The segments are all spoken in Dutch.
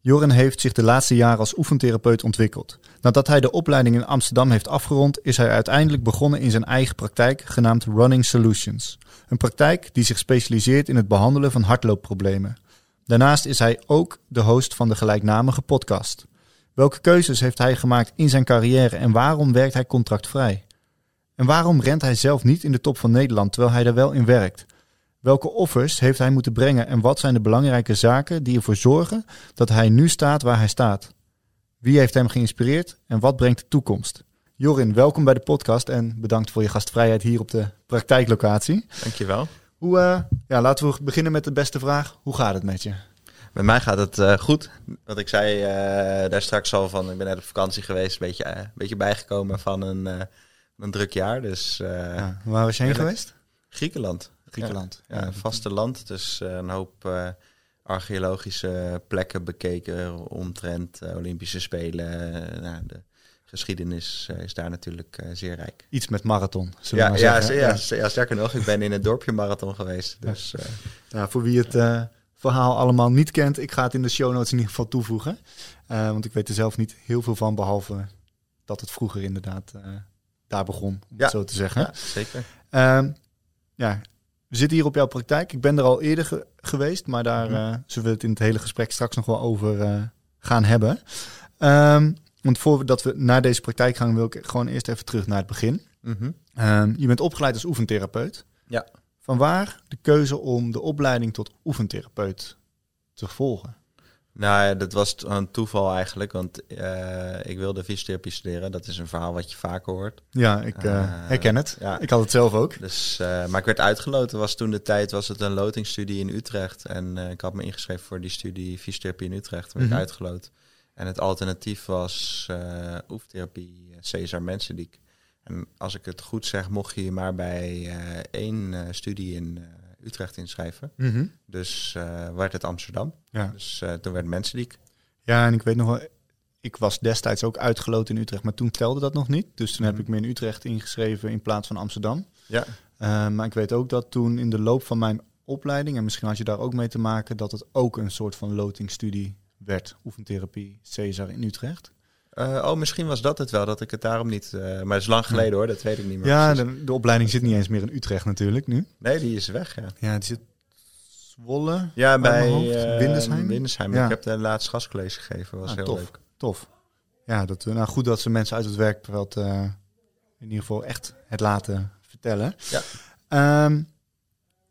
Jorin heeft zich de laatste jaren als oefentherapeut ontwikkeld. Nadat hij de opleiding in Amsterdam heeft afgerond, is hij uiteindelijk begonnen in zijn eigen praktijk, genaamd Running Solutions. Een praktijk die zich specialiseert in het behandelen van hardloopproblemen. Daarnaast is hij ook de host van de gelijknamige podcast. Welke keuzes heeft hij gemaakt in zijn carrière en waarom werkt hij contractvrij? En waarom rent hij zelf niet in de top van Nederland terwijl hij er wel in werkt? Welke offers heeft hij moeten brengen en wat zijn de belangrijke zaken die ervoor zorgen dat hij nu staat waar hij staat? Wie heeft hem geïnspireerd en wat brengt de toekomst? Jorin, welkom bij de podcast en bedankt voor je gastvrijheid hier op de praktijklocatie. Dankjewel. Hoe, uh, ja, laten we beginnen met de beste vraag. Hoe gaat het met je? Met mij gaat het uh, goed. Wat ik zei uh, daar straks al van, ik ben net op vakantie geweest, een beetje, een beetje bijgekomen van een, een druk jaar. Dus, ja, waar was je heen geweest? Griekenland. Griekenland. Ja, ja vaste land. Dus een hoop archeologische plekken bekeken omtrent Olympische Spelen. Nou, de geschiedenis is daar natuurlijk zeer rijk. Iets met marathon. Ja, ja, ja, ja, sterker nog, ik ben in het dorpje marathon geweest. Dus, voor wie het uh, verhaal allemaal niet kent, ik ga het in de show notes in ieder geval toevoegen. Uh, want ik weet er zelf niet heel veel van, behalve dat het vroeger inderdaad daar begon, om ja. het zo te zeggen. Ja, zeker. Ehm, ja, we zitten hier op jouw praktijk. Ik ben er al eerder ge geweest, maar daar mm. zullen we het in het hele gesprek straks nog wel over gaan hebben. Um, want voordat we naar deze praktijk gaan, wil ik gewoon eerst even terug naar het begin. Mm -hmm. um, je bent opgeleid als oefentherapeut. Ja. Vanwaar de keuze om de opleiding tot oefentherapeut te volgen? Nou dat was een toeval eigenlijk, want uh, ik wilde fysiotherapie studeren. Dat is een verhaal wat je vaker hoort. Ja, ik uh, herken het. Ja. Ik had het zelf ook. Dus, uh, maar ik werd uitgeloten. Was toen de tijd was het een lotingstudie in Utrecht. En ik had me ingeschreven voor die studie fysiotherapie in Utrecht. Werd mm -hmm. uitgeloten. En het alternatief was oeftherapie Cesar Mensendiek. En als ik het goed zeg, mocht je je maar bij één studie in Utrecht inschrijven. Mm -hmm. Dus werd het Amsterdam. Ja. Dus toen werd Mensendiek. Ja, en ik weet nog wel, ik was destijds ook uitgeloten in Utrecht, maar toen telde dat nog niet. Dus toen mm -hmm. heb ik me in Utrecht ingeschreven in plaats van Amsterdam. Ja. maar ik weet ook dat toen in de loop van mijn opleiding, en misschien had je daar ook mee te maken, dat het ook een soort van lotingstudie werd, oefentherapie Cesar in Utrecht. Uh, oh, misschien was dat het wel, dat ik het daarom niet... Uh, maar het is lang geleden hoor, dat weet ik niet meer. Ja, de, de, opleiding zit niet eens meer in Utrecht natuurlijk nu. Nee, die is weg, ja. Ja, die zit Zwolle. Ja, bij uh, Windesheim. Windesheim. Ja. Ik heb de laatste gastcollege gegeven, was ah, heel tof, leuk. Tof. Ja, dat, nou goed dat ze mensen uit het werkveld in ieder geval echt het laten vertellen. Ja. Um,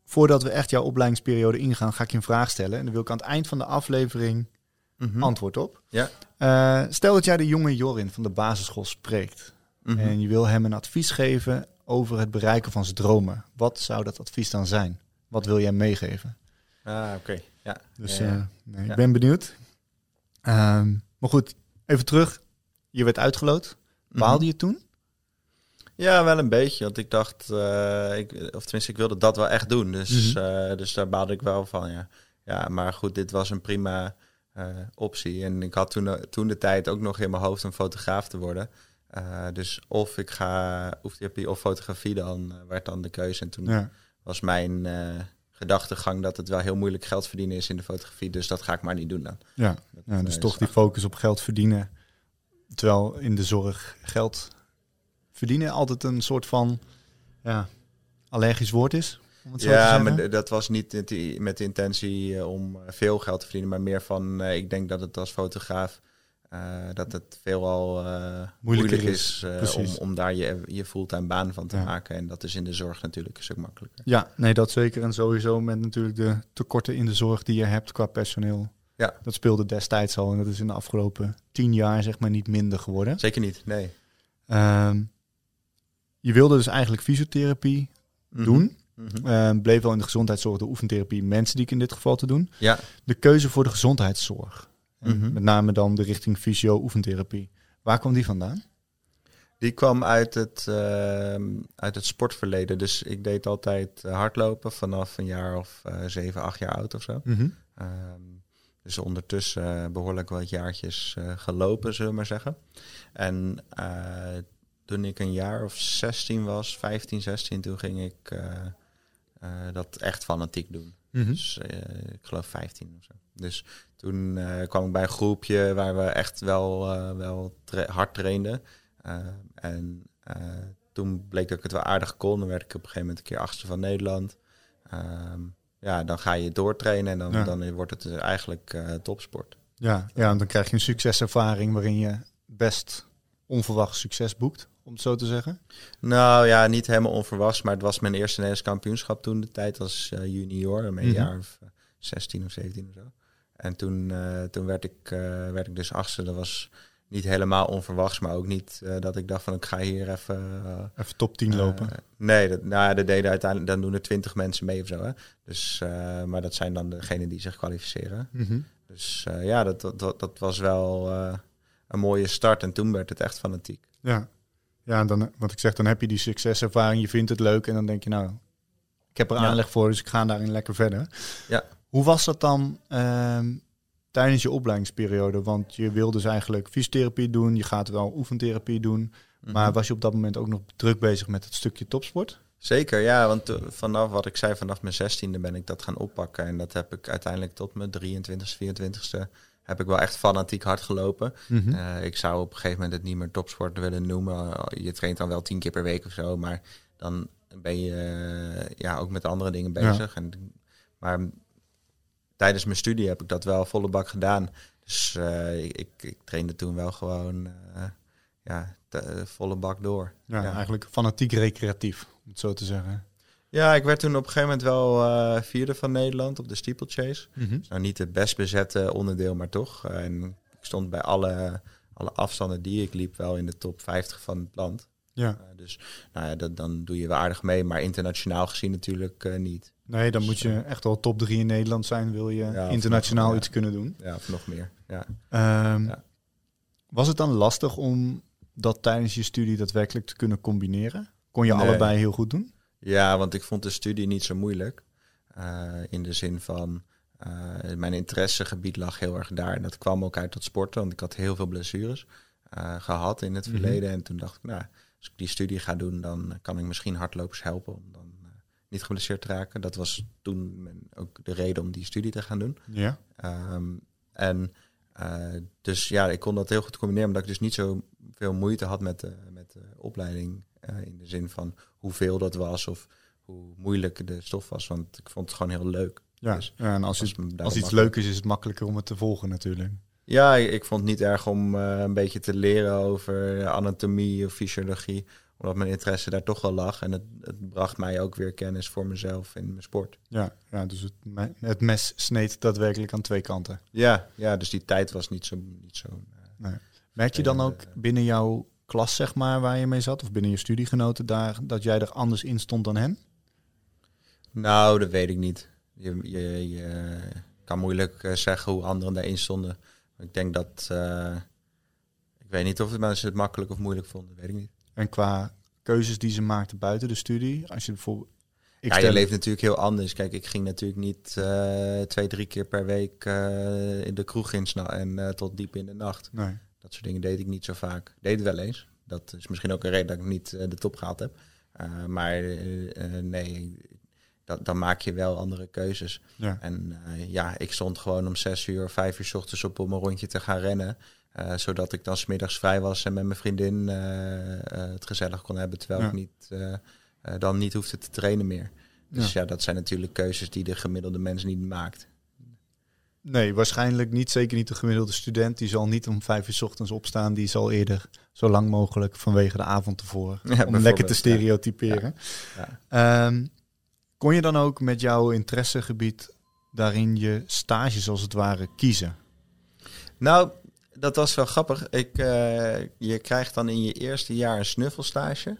voordat we echt jouw opleidingsperiode ingaan, ga ik je een vraag stellen. En dan wil ik aan het eind van de aflevering Mm -hmm. antwoord op. Ja. Uh, stel dat jij de jonge Jorin van de basisschool spreekt mm -hmm. en je wil hem een advies geven over het bereiken van zijn dromen. Wat zou dat advies dan zijn? Wat wil jij meegeven? Ah, oké. Okay. Ja. Dus ja, uh, nee, ja. ik ben benieuwd. Um, maar goed, even terug. Je werd uitgeloot. Baalde Mhm. je toen? Ja, wel een beetje. Want ik dacht, uh, ik, of tenminste, ik wilde dat wel echt doen. Dus, Mhm. uh, dus daar baalde ik wel van, ja. Ja, maar goed, dit was een prima optie. En ik had toen, toen de tijd ook nog in mijn hoofd een fotograaf te worden. Uh, dus of ik ga oeftherapie of fotografie, dan uh, werd dan de keuze. En toen Ja. was mijn gedachtegang dat het wel heel moeilijk geld verdienen is in de fotografie. Dus dat ga ik maar niet doen dan. Ja, Dat, ja dus eh, toch die focus op geld verdienen. Terwijl in de zorg geld verdienen altijd een soort van ja, allergisch woord is. Om het zo te Ja, zeggen. maar dat was niet met de- intentie eh, om eh, veel geld te verdienen, maar meer van, eh, ik denk dat het als fotograaf, eh, dat het veelal eh moeilijk is, om, om daar je, je fulltime baan van te Ja. maken. En dat is in de zorg natuurlijk een stuk makkelijker. Ja, nee, dat zeker. En sowieso met natuurlijk de tekorten in de zorg die je hebt qua personeel. Ja. Dat speelde destijds al en dat is in de afgelopen tien jaar zeg maar niet minder geworden. Zeker niet, nee. Ehm, je wilde dus eigenlijk fysiotherapie Mhm. doen. Mhm. Ehm, bleef wel in de gezondheidszorg de oefentherapie mensen die ik in dit geval te doen. Ja, De keuze voor de gezondheidszorg. Mhm. Met name dan de richting fysio-oefentherapie. Waar kwam die vandaan? Die kwam uit het, uh, uit het sportverleden. Dus ik deed altijd hardlopen vanaf een jaar of uh, zeven, acht jaar oud of zo. Mm dus ondertussen behoorlijk wat jaartjes gelopen, zullen we maar zeggen. En toen ik een jaar of 16 was, 15, 16, toen ging ik uh, dat echt fanatiek doen. Mm -hmm. Dus ik geloof 15 of zo. Dus toen kwam ik bij een groepje waar we echt wel, wel tra hard trainden. en toen bleek dat ik het wel aardig kon. Dan werd ik op een gegeven moment een keer achtste van Nederland. Ehm, ja, dan ga je doortrainen en dan, dan wordt het dus eigenlijk topsport. Ja, ja, en dan krijg je een succeservaring waarin je best onverwacht succes boekt, om het zo te zeggen. Nou ja, niet helemaal onverwachts, maar het was mijn eerste Nederlands kampioenschap toen de tijd als uh, junior, een mm jaar of 16 of 17 of zo. En toen, uh, toen werd, ik, werd ik dus achtste. Dat was niet helemaal onverwachts, maar ook niet dat ik dacht van ik ga hier even... Even top 10 lopen. nee, dat, nou, dat deden uiteindelijk, dan doen er 20 mensen mee of zo. Hè? Dus, maar dat zijn dan degenen die zich kwalificeren. Mm -hmm. Dus ja, dat, dat, dat was wel een mooie start en toen werd het echt fanatiek. Ja, ja dan, wat ik zeg, dan heb je die succeservaring, je vindt het leuk en dan denk je nou, ik heb er aanleg voor, dus ik ga daarin lekker verder. Ja. Hoe was dat dan ehm, tijdens je opleidingsperiode? Want je wilde dus eigenlijk fysiotherapie doen, je gaat wel oefentherapie doen. Maar mhm. was je op dat moment ook nog druk bezig met het stukje topsport? Zeker, ja. Want vanaf wat ik zei, vanaf mijn zestiende ben ik dat gaan oppakken. En dat heb ik uiteindelijk tot mijn 23ste, 24ste heb ik wel echt fanatiek hard gelopen. Mhm. Eh, ik zou op een gegeven moment het niet meer topsport willen noemen. Je traint dan wel tien keer per week of zo, maar dan ben je uh, ja, ook met andere dingen bezig. En, maar tijdens mijn studie heb ik dat wel volle bak gedaan. Dus uh, ik, ik, trainde toen wel gewoon ja, volle bak door. Ja, eigenlijk fanatiek recreatief, om het zo te zeggen. Ja, ik werd toen op een gegeven moment wel uh, vierde van Nederland op de steeplechase. Mm -hmm. nou niet het best bezette onderdeel, maar toch. en ik stond bij alle, alle afstanden die ik liep wel in de top 50 van het land. Ja. dus nou ja, dat, dan doe je wel aardig mee, maar internationaal gezien natuurlijk niet. Nee, dan moet je dus, echt wel top 3 in Nederland zijn, wil je internationaal iets kunnen doen. Ja, of nog meer. Ja. Um, ja. Was het dan lastig om dat tijdens je studie daadwerkelijk te kunnen combineren? Kon je nee. allebei heel goed doen? Ja, want ik vond de studie niet zo moeilijk. Uh, in de zin van, uh, mijn interessegebied lag heel erg daar. En dat kwam ook uit het sporten, want ik had heel veel blessures uh, gehad in het mm -hmm. verleden. En toen dacht ik, nou, als ik die studie ga doen, dan kan ik misschien hardlopers helpen om dan niet geblesseerd te raken. Dat was toen ook de reden om die studie te gaan doen. Ja. Um, en dus ja, ik kon dat heel goed combineren, omdat ik dus niet zo veel moeite had met de, met de opleiding. In de zin van hoeveel dat was of hoe moeilijk de stof was. Want ik vond het gewoon heel leuk. Ja, dus ja en als, het, als iets leuk is, is het makkelijker om het te volgen natuurlijk. Ja, ik, ik vond het niet erg om uh, een beetje te leren over anatomie of fysiologie omdat mijn interesse daar toch wel lag. En het, het, bracht mij ook weer kennis voor mezelf in mijn sport. Ja, ja dus het, het mes sneed daadwerkelijk aan twee kanten. Ja, ja dus die tijd was niet zo... Niet zo nee. Merk je dan ook binnen jouw klas, zeg maar, waar je mee zat... of binnen je studiegenoten daar, dat jij er anders in stond dan hen? Nou, dat weet ik niet. Je, je, je kan moeilijk uh, zeggen hoe anderen daarin stonden. Ik denk dat... Uh, ik weet niet of het mensen het makkelijk of moeilijk vonden, weet ik niet. En qua keuzes die ze maakten buiten de studie, als je bijvoorbeeld. Ik ja, je leeft natuurlijk heel anders. Kijk, ik ging natuurlijk niet uh, twee, drie keer per week uh, in de kroeg in en tot diep in de nacht. Nee. Dat soort dingen deed ik niet zo vaak. Deed het wel eens. Dat is misschien ook een reden dat ik niet de top gehaald heb. maar nee, dat, dan maak je wel andere keuzes. Ja. En ja, ik stond gewoon om zes uur, vijf uur s ochtends op om een rondje te gaan rennen. Zodat ik dan smiddags vrij was en met mijn vriendin het gezellig kon hebben. Terwijl ja. ik niet, dan niet hoefde te trainen meer. Dus ja. ja. dat zijn natuurlijk keuzes die de gemiddelde mens niet maakt. Nee, waarschijnlijk niet. Zeker niet de gemiddelde student. Die zal niet om vijf uur s ochtends opstaan. Die zal eerder zo lang mogelijk vanwege de avond. Ja, om lekker te stereotyperen. Um, kon je dan ook met jouw interessegebied daarin je stages als het ware kiezen? Nou, dat was wel grappig. Ik, uh, je krijgt dan in je eerste jaar een snuffelstage.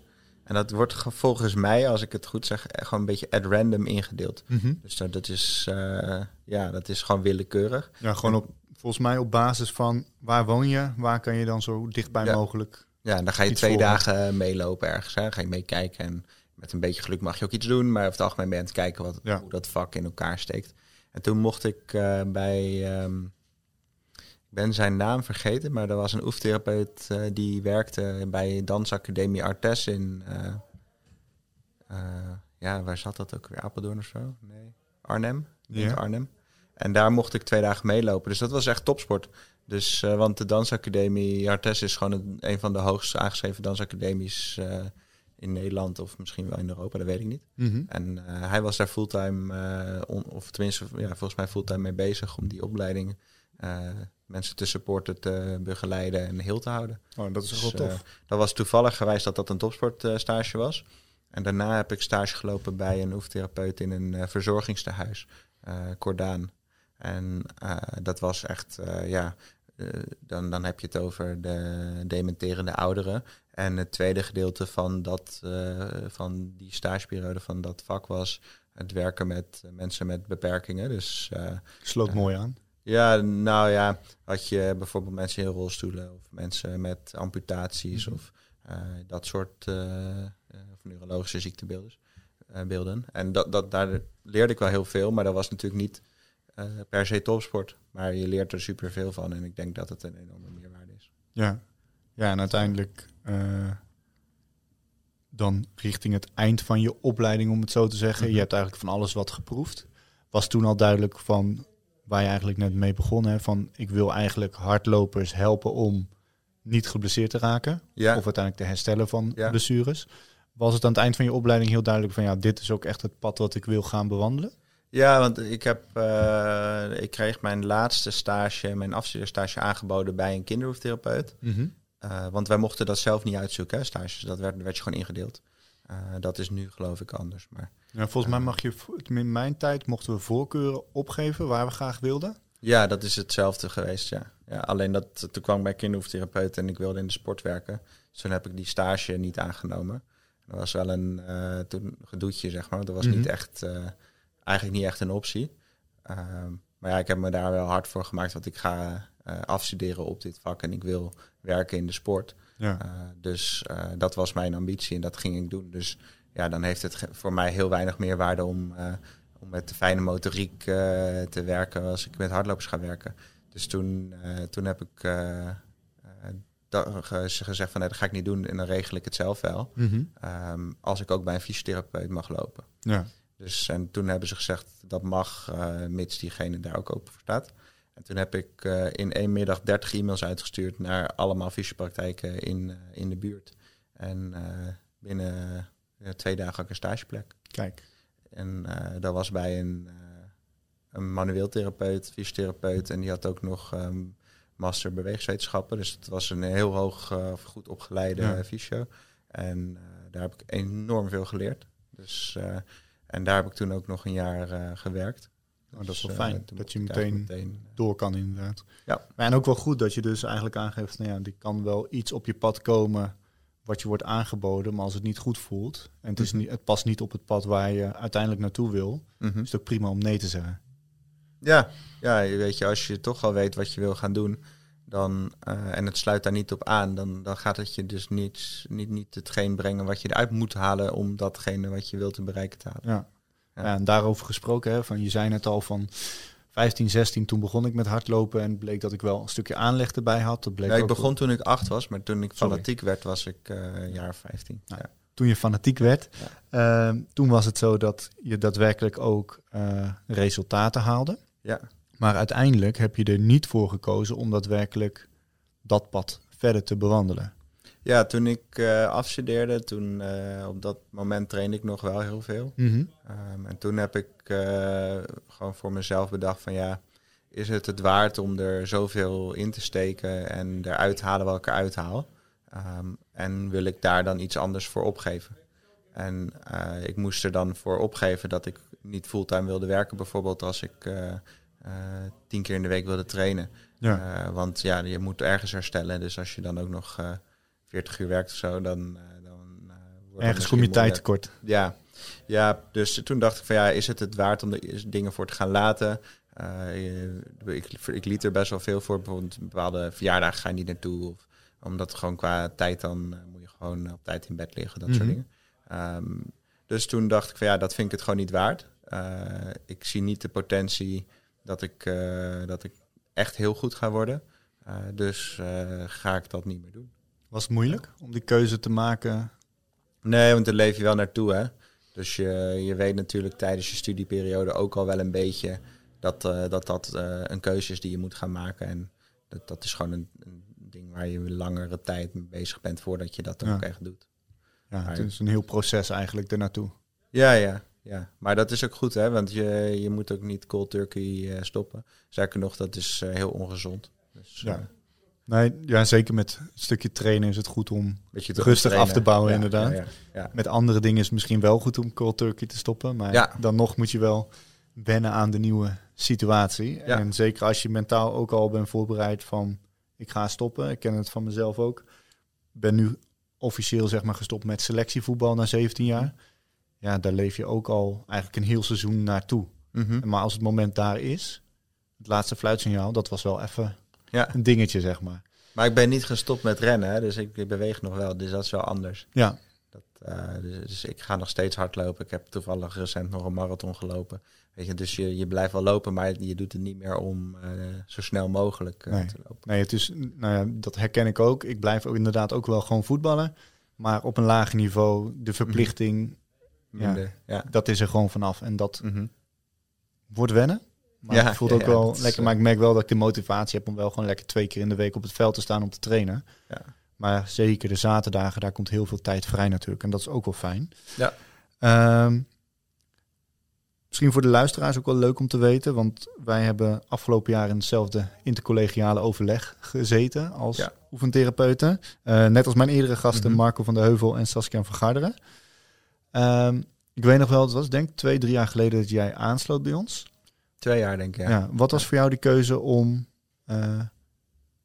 En dat wordt volgens mij, als ik het goed zeg, gewoon een beetje at random ingedeeld. Mm -hmm. Dus dat, dat is, uh, ja, dat is gewoon willekeurig. Ja, gewoon op volgens mij op basis van waar woon je, waar kan je dan zo dichtbij Ja. mogelijk. Ja, en dan ga je twee volgen. dagen meelopen ergens. Hè? Ga je meekijken en met een beetje geluk mag je ook iets doen. Maar over het algemeen ben je aan het kijken wat, Ja. hoe dat vak in elkaar steekt. En toen mocht ik eh, bij... ehm, ben zijn naam vergeten, maar er was een oefentherapeut eh, die werkte bij Dansacademie Artes in... eh, eh, ja, waar zat dat ook weer? Apeldoorn of zo? Nee. Arnhem? Ja. Arnhem. En daar mocht ik twee dagen meelopen. Dus dat was echt topsport. Dus, want de dansacademie Artes is gewoon een, een van de hoogst aangeschreven dansacademies in Nederland of misschien wel in Europa, dat weet ik niet. Mhm. En hij was daar fulltime, on- of tenminste ja, volgens mij fulltime mee bezig om die opleiding mensen te supporten, te begeleiden en heel te houden. Oh, dat is Dus, wel tof. eh, dat was toevallig geweest dat dat een topsportstage was. En daarna heb ik stage gelopen bij een oefentherapeut in een eh, verzorgingstehuis, eh Cordaan. En dat was echt, ja, dan, dan heb je het over de dementerende ouderen. En het tweede gedeelte van, dat, van die stageperiode van dat vak was het werken met mensen met beperkingen. Dus eh, Sloot mooi aan. Ja, nou ja, had je bijvoorbeeld mensen in rolstoelen of mensen met amputaties Mhm. of eh, dat soort eh, eh, of neurologische ziektebeelden. beelden. En dat, dat, daar leerde ik wel heel veel, maar dat was natuurlijk niet per se topsport. Maar je leert er superveel van en ik denk dat het een enorme meerwaarde is. Ja. ja, en uiteindelijk dan richting het eind van je opleiding, om het zo te zeggen. Mhm. Je hebt eigenlijk van alles wat geproefd. Was toen al duidelijk van waar je eigenlijk net mee begon, hè, van ik wil eigenlijk hardlopers helpen om niet geblesseerd te raken. Ja, Of uiteindelijk te herstellen van Ja. blessures. Was het aan het eind van je opleiding heel duidelijk van ja, dit is ook echt het pad wat ik wil gaan bewandelen? Ja, want ik, heb, eh, ik kreeg mijn laatste stage, mijn afstudeerstage aangeboden bij een kinderhoeftherapeut. Eh, want wij mochten dat zelf niet uitzoeken, hè, stages. Dat werd, werd je gewoon ingedeeld. Eh, dat is nu geloof ik anders. Maar Ja, volgens mij mag je, in mijn tijd mochten we voorkeuren opgeven waar we graag wilden. ja, dat is hetzelfde geweest, ja. ja alleen dat, toen kwam ik bij kinderhoeftherapeut en ik wilde in de sport werken. Dus toen heb ik die stage niet aangenomen. Dat was wel een eh, toen gedoetje, zeg maar. Dat was Mhm. niet echt, eh, eigenlijk niet echt een optie. Ehm, maar ja, ik heb me daar wel hard voor gemaakt, want ik ga eh, afstuderen op dit vak en ik wil werken in de sport. Ja. Uh, dus uh, dat was mijn ambitie en dat ging ik doen. Dus ja, dan heeft het voor mij heel weinig meer waarde om, uh, om met de fijne motoriek uh, te werken als ik met hardlopers ga werken. Dus toen, uh, toen heb ik gezegd van nee, dat ga ik niet doen en dan regel ik het zelf wel. Mm-hmm. Um, als ik ook bij een fysiotherapeut mag lopen. Ja. Dus en toen hebben ze gezegd dat mag, mits diegene daar ook open voor staat. En toen heb ik uh, in één middag 30 e-mails uitgestuurd naar allemaal fysiopraktijken in, uh, in de buurt. En uh, binnen twee dagen had ik een stageplek. Kijk. En dat was bij een, een manueel therapeut, fysiotherapeut. En die had ook nog um, master bewegingswetenschappen. Dus het was een heel hoog, goed opgeleide ja. fysio. En daar heb ik enorm veel geleerd. Dus, en daar heb ik toen ook nog een jaar gewerkt. Oh, dat is wel fijn, uh, dat je meteen, meteen door kan inderdaad. Ja. En ook wel goed dat je dus eigenlijk aangeeft, nou ja, die kan wel iets op je pad komen wat je wordt aangeboden, maar als het niet goed voelt en het, is niet, het past niet op het pad waar je uiteindelijk naartoe wil, mm-hmm. is het ook prima om nee te zeggen. Ja, ja, je weet je, als je toch al weet wat je wil gaan doen, dan, uh, en het sluit daar niet op aan, dan, dan gaat het je dus niet, niet, niet hetgeen brengen wat je eruit moet halen om datgene wat je wilt te bereiken te halen. Ja. Ja. ja. en daarover gesproken, hè, van, je zei net al van 15, 16, toen begon ik met hardlopen en bleek dat ik wel een stukje aanleg erbij had. Dat bleek ja, ik begon toen ik acht was, maar toen ik Sorry. fanatiek werd was ik uh, een jaar of 15. Nou, ja. Toen je fanatiek werd, ja. uh, toen was het zo dat je daadwerkelijk ook uh, resultaten haalde. Ja. Maar uiteindelijk heb je er niet voor gekozen om daadwerkelijk dat pad verder te bewandelen. Ja, toen ik uh, afstudeerde, toen uh, op dat moment trainde ik nog wel heel veel. Mm-hmm. Um, en toen heb ik uh, gewoon voor mezelf bedacht van ja, is het het waard om er zoveel in te steken en eruit halen wat ik eruit haal? Um, en wil ik daar dan iets anders voor opgeven? En ik moest er dan voor opgeven dat ik niet fulltime wilde werken, bijvoorbeeld als ik tien keer in de week wilde trainen. Ja. Want ja, je moet ergens herstellen. Dus als je dan ook nog 40 uur werkt of zo, dan. uh, dan wordt ergens kom je tijd tekort. Ja. ja, dus toen dacht ik van ja, is het het waard om er dingen voor te gaan laten? ik, ik liet er best wel veel voor. Bijvoorbeeld bepaalde verjaardagen ga je niet naartoe. Of, omdat gewoon qua tijd dan moet je gewoon op tijd in bed liggen. Dat soort Mhm. dingen. Ehm, dus toen dacht ik van ja, dat vind ik het gewoon niet waard. ik zie niet de potentie dat ik, dat ik echt heel goed ga worden. dus ga ik dat niet meer doen. Was het moeilijk om die keuze te maken? Nee, want daar leef je wel naartoe, hè. Dus je, je weet natuurlijk tijdens je studieperiode ook al wel een beetje dat uh, dat, dat uh, een keuze is die je moet gaan maken. En dat, dat is gewoon een, een ding waar je langere tijd mee bezig bent voordat je dat Ja. ook echt doet. Ja, Maar- het is een heel proces eigenlijk ernaartoe. Ja, ja, ja. Maar dat is ook goed, hè. Want je, je moet ook niet cold turkey eh, stoppen. Zeker nog, dat is eh, heel ongezond. Dus, Ja. Nee, ja, zeker met een stukje trainen is het goed om... beetje Rustig trainen. af te bouwen, Ja, inderdaad. Ja, ja. Met andere dingen is het misschien wel goed om cold turkey te stoppen. Maar dan nog moet je wel wennen aan de nieuwe situatie. En zeker als je mentaal ook al bent voorbereid van... Ik ga stoppen, ik ken het van mezelf ook. Ik ben nu officieel zeg maar gestopt met selectievoetbal na 17 jaar. Ja, daar leef je ook al eigenlijk een heel seizoen naartoe. Mhm. Maar als het moment daar is, het laatste fluitsignaal, dat was wel even ja. een dingetje, zeg maar. Maar ik ben niet gestopt met rennen, hè, dus ik, ik beweeg nog wel. Dus dat is wel anders. Ja, Dat, eh, dus, dus ik ga nog steeds hardlopen. Ik heb toevallig recent nog een marathon gelopen. Weet je, dus je, je blijft wel lopen, maar je doet het niet meer om eh, zo snel mogelijk eh, Nee. te lopen. nee, het is, nou ja, dat herken ik ook. Ik blijf ook inderdaad ook wel gewoon voetballen. Maar op een lager niveau, de verplichting, Ja. Minder. Ja. dat is er gewoon vanaf. En dat Mhm. wordt wennen. Maar Ja, het voelt ja, ook wel is, lekker. eh, Maar ik merk wel dat ik de motivatie heb om wel gewoon lekker twee keer in de week op het veld te staan om te trainen. Ja. Maar zeker de zaterdagen, daar komt heel veel tijd vrij natuurlijk. En dat is ook wel fijn. Ja. Ehm, misschien voor de luisteraars ook wel leuk om te weten. Want wij hebben afgelopen jaar in hetzelfde intercollegiale overleg gezeten als Ja. oefentherapeuten. Eh, net als mijn eerdere gasten Mhm. Marco van der Heuvel en Saskia van Garderen. Ehm, ik weet nog wel, het was denk ik twee, drie jaar geleden dat jij aansloot bij ons. Twee jaar denk ik, Ja. ja. wat was voor jou die keuze om eh,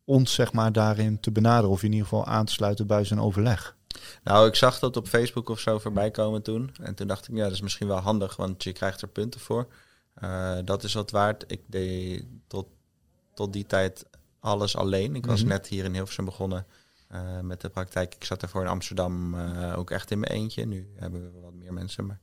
ons zeg maar daarin te benaderen of in ieder geval aan te sluiten bij zijn overleg? Nou, ik zag dat op Facebook of zo voorbij komen toen. En toen dacht ik, ja, dat is misschien wel handig, want je krijgt er punten voor. Eh, dat is wat waard. Ik deed tot, tot die tijd alles alleen. Ik was Mhm. net hier in Hilversum begonnen eh, met de praktijk. Ik zat ervoor in Amsterdam ook echt in mijn eentje. Nu hebben we wat meer mensen, maar...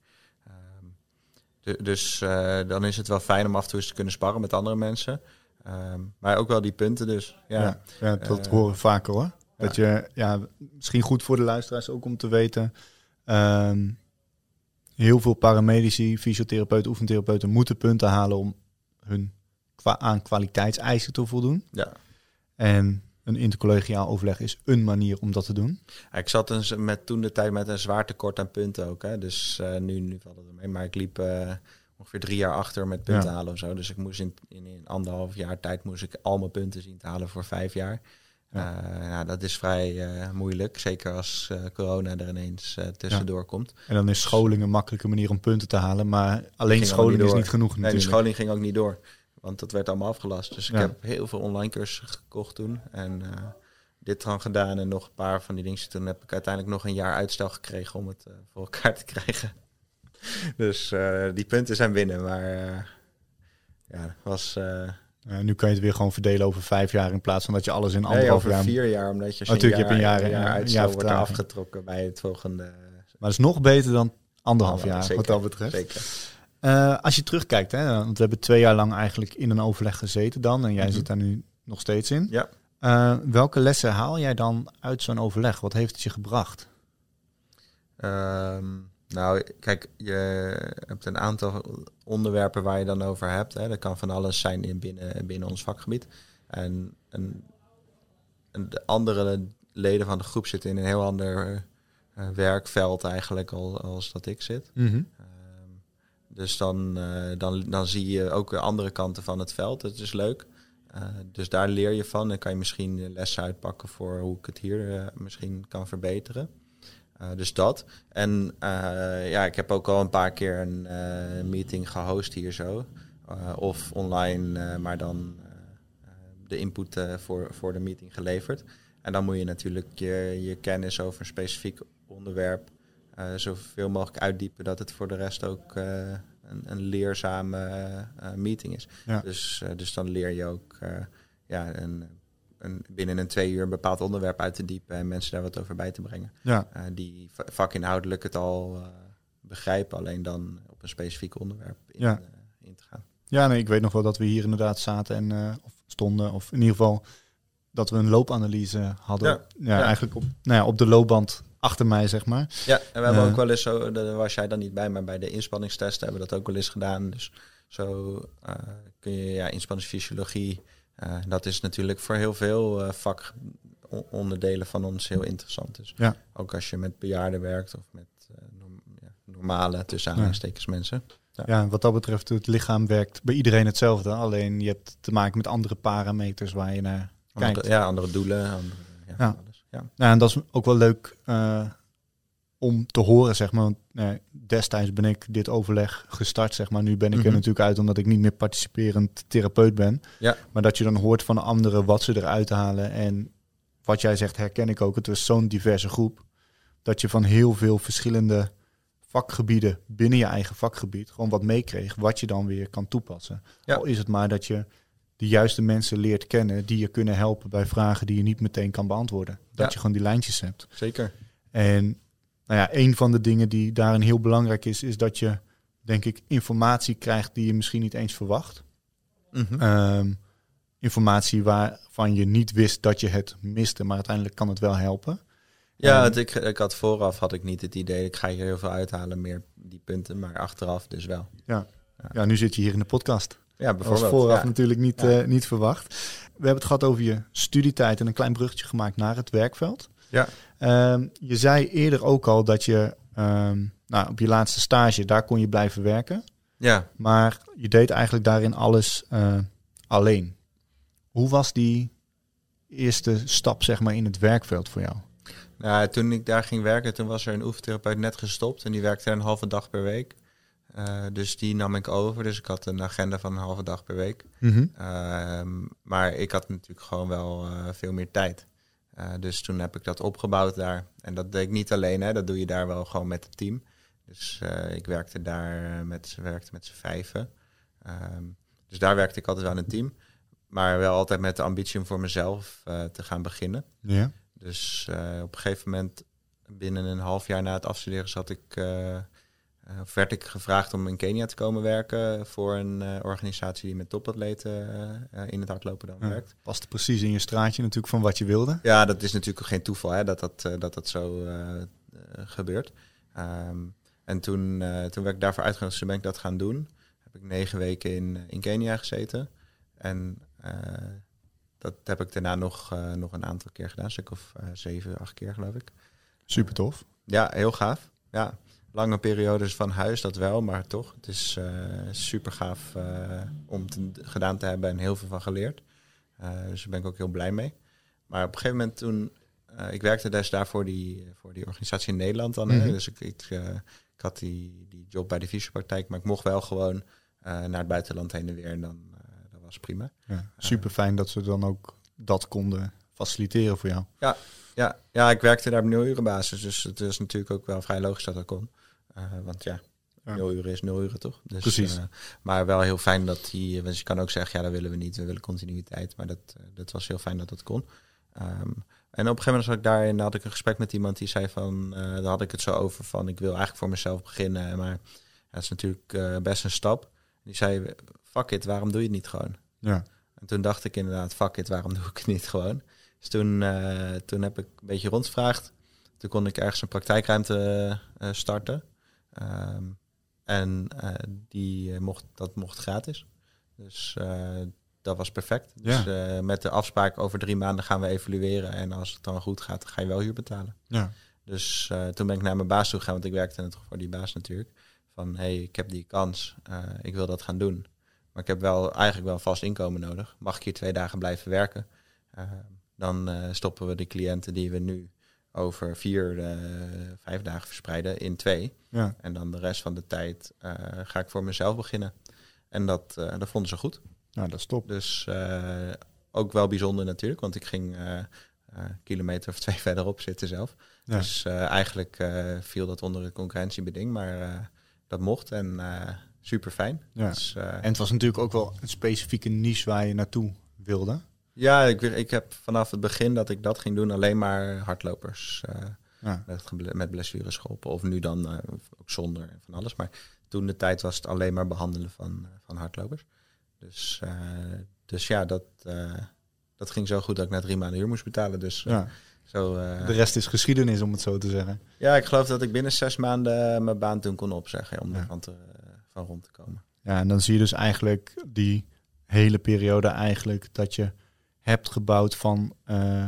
du- dus eh, dan is het wel fijn om af en toe eens te kunnen sparren met andere mensen. Ehm, maar ook wel die punten dus. Ja, Ja, ja, dat Eh, horen we vaker hoor. Dat je, ja, misschien goed voor de luisteraars ook om te weten. ehm, heel veel paramedici, fysiotherapeuten, oefentherapeuten moeten punten halen om hun aan kwaliteitseisen te voldoen. ja. En een intercollegiaal overleg is een manier om dat te doen. Ik zat met toen de tijd met een zwaar tekort aan punten ook. Hè. Dus eh, nu, nu valt het mee. Maar ik liep eh, ongeveer drie jaar achter met punten Ja. halen of zo. Dus ik moest in, in, in anderhalf jaar tijd moest ik al mijn punten zien te halen voor vijf jaar. Ja. Nou, dat is vrij eh, moeilijk. Zeker als eh, corona er ineens eh, tussendoor komt. En dan is scholing een makkelijke manier om punten te halen. Maar alleen scholing niet is niet genoeg Nee, natuurlijk. scholing ging ook niet door. Want dat werd allemaal afgelast. Dus ik Ja. heb heel veel online cursussen gekocht toen. En eh, dit dan gedaan en nog een paar van die dingen. Toen heb ik uiteindelijk nog een jaar uitstel gekregen om het eh, voor elkaar te krijgen. Dus eh, die punten zijn binnen. Maar ja, was nu kan je het weer gewoon verdelen over vijf jaar in plaats van dat je alles in nee, anderhalf over jaar... vier jaar. Omdat je, Oh, je een tuurlijk, je hebt een jaar- uitstel jaar wordt afgetrokken bij het volgende. Maar dat is nog beter dan anderhalf Ja, jaar, zeker, wat dat betreft. Zeker. Eh, als je terugkijkt, hè, want we hebben twee jaar lang eigenlijk in een overleg gezeten dan. En jij Mhm. zit daar nu nog steeds in. Ja. Eh, welke lessen haal jij dan uit zo'n overleg? Wat heeft het je gebracht? Ehm, nou, kijk, je hebt een aantal onderwerpen waar je dan over hebt. Hè. Dat kan van alles zijn in binnen, binnen ons vakgebied. En, en, en de andere leden van de groep zitten in een heel ander eh, werkveld eigenlijk al, als dat ik zit. Ehm, dus dan, eh, dan, dan zie je ook de andere kanten van het veld. Dat is leuk. Eh, dus daar leer je van. Dan kan je misschien lessen uitpakken voor hoe ik het hier eh, misschien kan verbeteren. Dus dat. En ja, ik heb ook al een paar keer een meeting gehost hier zo. Of online, maar dan de input voor, voor de meeting geleverd. En dan moet je natuurlijk je, je kennis over een specifiek onderwerp zoveel mogelijk uitdiepen dat het voor de rest ook eh, eh, een, een leerzame meeting is. Ja. Dus, dus dan leer je ook ja, een, een, binnen een twee uur een bepaald onderwerp uit te diepen en mensen daar wat over bij te brengen. Ja. die vakinhoudelijk het al begrijpen, alleen dan op een specifiek onderwerp in, Ja. in te gaan. Ja, nee, ik weet nog wel dat we hier inderdaad zaten en eh, of stonden, of in ieder geval dat we een loopanalyse hadden. Ja, Ja, ja. eigenlijk op, nou ja, op de loopband achter mij, zeg maar. Ja, en we hebben Eh. ook wel eens zo, daar was jij dan niet bij, maar bij de inspanningstesten hebben we dat ook wel eens gedaan. Dus zo eh, kun je ja, inspanningsfysiologie, eh, dat is natuurlijk voor heel veel vakonderdelen van ons heel interessant. Dus Ja. ook als je met bejaarden werkt of met norm- ja, normale, tussen aanhalingstekens mensen. Ja. Ja, wat dat betreft, het lichaam werkt bij iedereen hetzelfde. Alleen je hebt te maken met andere parameters waar je naar kijkt. Andere, ja, andere doelen. Andere, ja, Ja. Ja. Nou, en dat is ook wel leuk eh, om te horen, zeg maar. Want eh, destijds ben ik dit overleg gestart, zeg maar. Nu ben ik er Mhm. natuurlijk uit omdat ik niet meer participerend therapeut ben. Ja. Maar dat je dan hoort van anderen wat ze eruit halen. En wat jij zegt herken ik ook. Het was zo'n diverse groep. Dat je van heel veel verschillende vakgebieden binnen je eigen vakgebied gewoon wat meekreeg. Wat je dan weer kan toepassen. Ja. Al is het maar dat je de juiste mensen leert kennen die je kunnen helpen bij vragen die je niet meteen kan beantwoorden. Dat Ja. je gewoon die lijntjes hebt. Zeker. En nou ja, een van de dingen die daarin heel belangrijk is, is dat je, denk ik, informatie krijgt die je misschien niet eens verwacht. Mhm. Ehm, informatie waarvan je niet wist dat je het miste, maar uiteindelijk kan het wel helpen. Ja, het, ik, ik had vooraf had ik niet het idee, ik ga hier heel veel uithalen, meer die punten, maar achteraf dus wel. Ja, nu zit je hier in de podcast. Ja, Dat was bijvoorbeeld. vooraf ja. natuurlijk niet, Ja. eh, niet verwacht. We hebben het gehad over je studietijd en een klein bruggetje gemaakt naar het werkveld. Ja. Ehm, je zei eerder ook al dat je ehm, nou, op je laatste stage, daar kon je blijven werken. ja, Maar je deed eigenlijk daarin alles eh, alleen. Hoe was die eerste stap zeg maar, in het werkveld voor jou? Nou, toen ik daar ging werken, toen was er een oefentherapeut net gestopt en die werkte een halve dag per week. Eh, dus die nam ik over, dus ik had een agenda van een halve dag per week. Ehm, maar ik had natuurlijk gewoon wel eh, veel meer tijd. Eh, dus toen heb ik dat opgebouwd daar. En dat deed ik niet alleen, hè. dat doe je daar wel gewoon met het team. Dus ik werkte daar met, werkte met z'n vijven. Ehm, dus daar werkte ik altijd in een team. Maar wel altijd met de ambitie om voor mezelf te gaan beginnen. Ja. Dus op een gegeven moment, binnen een half jaar na het afstuderen, zat ik, werd ik gevraagd om in Kenia te komen werken voor een eh, organisatie die met topatleten eh, eh, in het hardlopen dan Ja. werkt. Past precies in je straatje natuurlijk van wat je wilde. Ja, dat is natuurlijk geen toeval hè, dat, dat, eh, dat dat zo eh, eh, gebeurt. Ehm, en toen, eh, toen werd ik daarvoor uitgenodigd, toen ben ik dat gaan doen. Heb ik negen weken in, in Kenia gezeten. En eh, dat heb ik daarna nog, eh, nog een aantal keer gedaan, een stuk of eh, zeven, acht keer geloof ik. Super tof. Ja, heel gaaf. Ja, lange periodes van huis, dat wel, maar toch. Het is eh, super gaaf eh, om te, gedaan te hebben en heel veel van geleerd. Eh, dus daar ben ik ook heel blij mee. Maar op een gegeven moment toen... ik werkte dus daar voor die, voor die organisatie in Nederland dan. Mhm. Dus ik, ik, ik had die, die job bij de fysiopraktijk, maar ik mocht wel gewoon naar het buitenland heen en weer. En dan, dat was prima. Ja, super fijn dat ze dan ook dat konden faciliteren voor jou. Ja, ja, ik werkte daar op nul uren basis. Dus het is natuurlijk ook wel vrij logisch dat dat kon. Eh, want ja, Ja. nul uren is nul uren toch? Dus, Precies. eh, maar wel heel fijn dat die... Want je kan ook zeggen, ja, dat willen we niet. We willen continuïteit. Maar dat, eh, dat was heel fijn dat dat kon. Ehm, en op een gegeven moment zat ik daar en had ik een gesprek met iemand die zei van... daar had ik het zo over van, ik wil eigenlijk voor mezelf beginnen. Maar dat is natuurlijk best een stap. Die zei, fuck it, waarom doe je het niet gewoon? Ja. En toen dacht ik inderdaad, fuck it, waarom doe ik het niet gewoon? Dus toen, toen heb ik een beetje rondgevraagd. Toen kon ik ergens een praktijkruimte starten. Ehm, en eh, die eh, mocht, dat mocht gratis. Dus eh, dat was perfect. Dus met de afspraak over drie maanden gaan we evalueren. En als het dan goed gaat, dan ga je wel huur betalen. Ja. Dus toen ben ik naar mijn baas toe gegaan, want ik werkte net voor die baas natuurlijk. Van, hey, ik heb die kans, ik wil dat gaan doen. Maar ik heb wel eigenlijk wel vast inkomen nodig. Mag ik hier twee dagen blijven werken? Eh, dan stoppen we de cliënten die we nu over vier, eh, vijf dagen verspreiden in twee. Ja. En dan de rest van de tijd eh, ga ik voor mezelf beginnen. En dat, eh, dat vonden ze goed. Nou, dat is top. Dus eh, ook wel bijzonder natuurlijk, want ik ging eh, eh, een kilometer of twee verderop zitten zelf. Ja. Dus eh, eigenlijk eh, viel dat onder het concurrentiebeding, maar eh, dat mocht. En eh, super fijn. Ja. Dus, eh, En het was natuurlijk ook wel een specifieke niche waar je naartoe wilde. Ja, ik, ik heb vanaf het begin dat ik dat ging doen alleen maar hardlopers eh, Ja. met, met blessures geholpen. Of nu dan eh, ook zonder en van alles. Maar toen de tijd was het alleen maar behandelen van, eh, van hardlopers. Dus, dus ja, dat, dat ging zo goed dat ik na drie maanden huur moest betalen. Dus Ja. zo, De rest is geschiedenis, om het zo te zeggen. ja, ik geloof dat ik binnen zes maanden mijn baan toen kon opzeggen om Ja. er te, van rond te komen. Ja, en dan zie je dus eigenlijk die hele periode eigenlijk dat je hebt gebouwd van eh,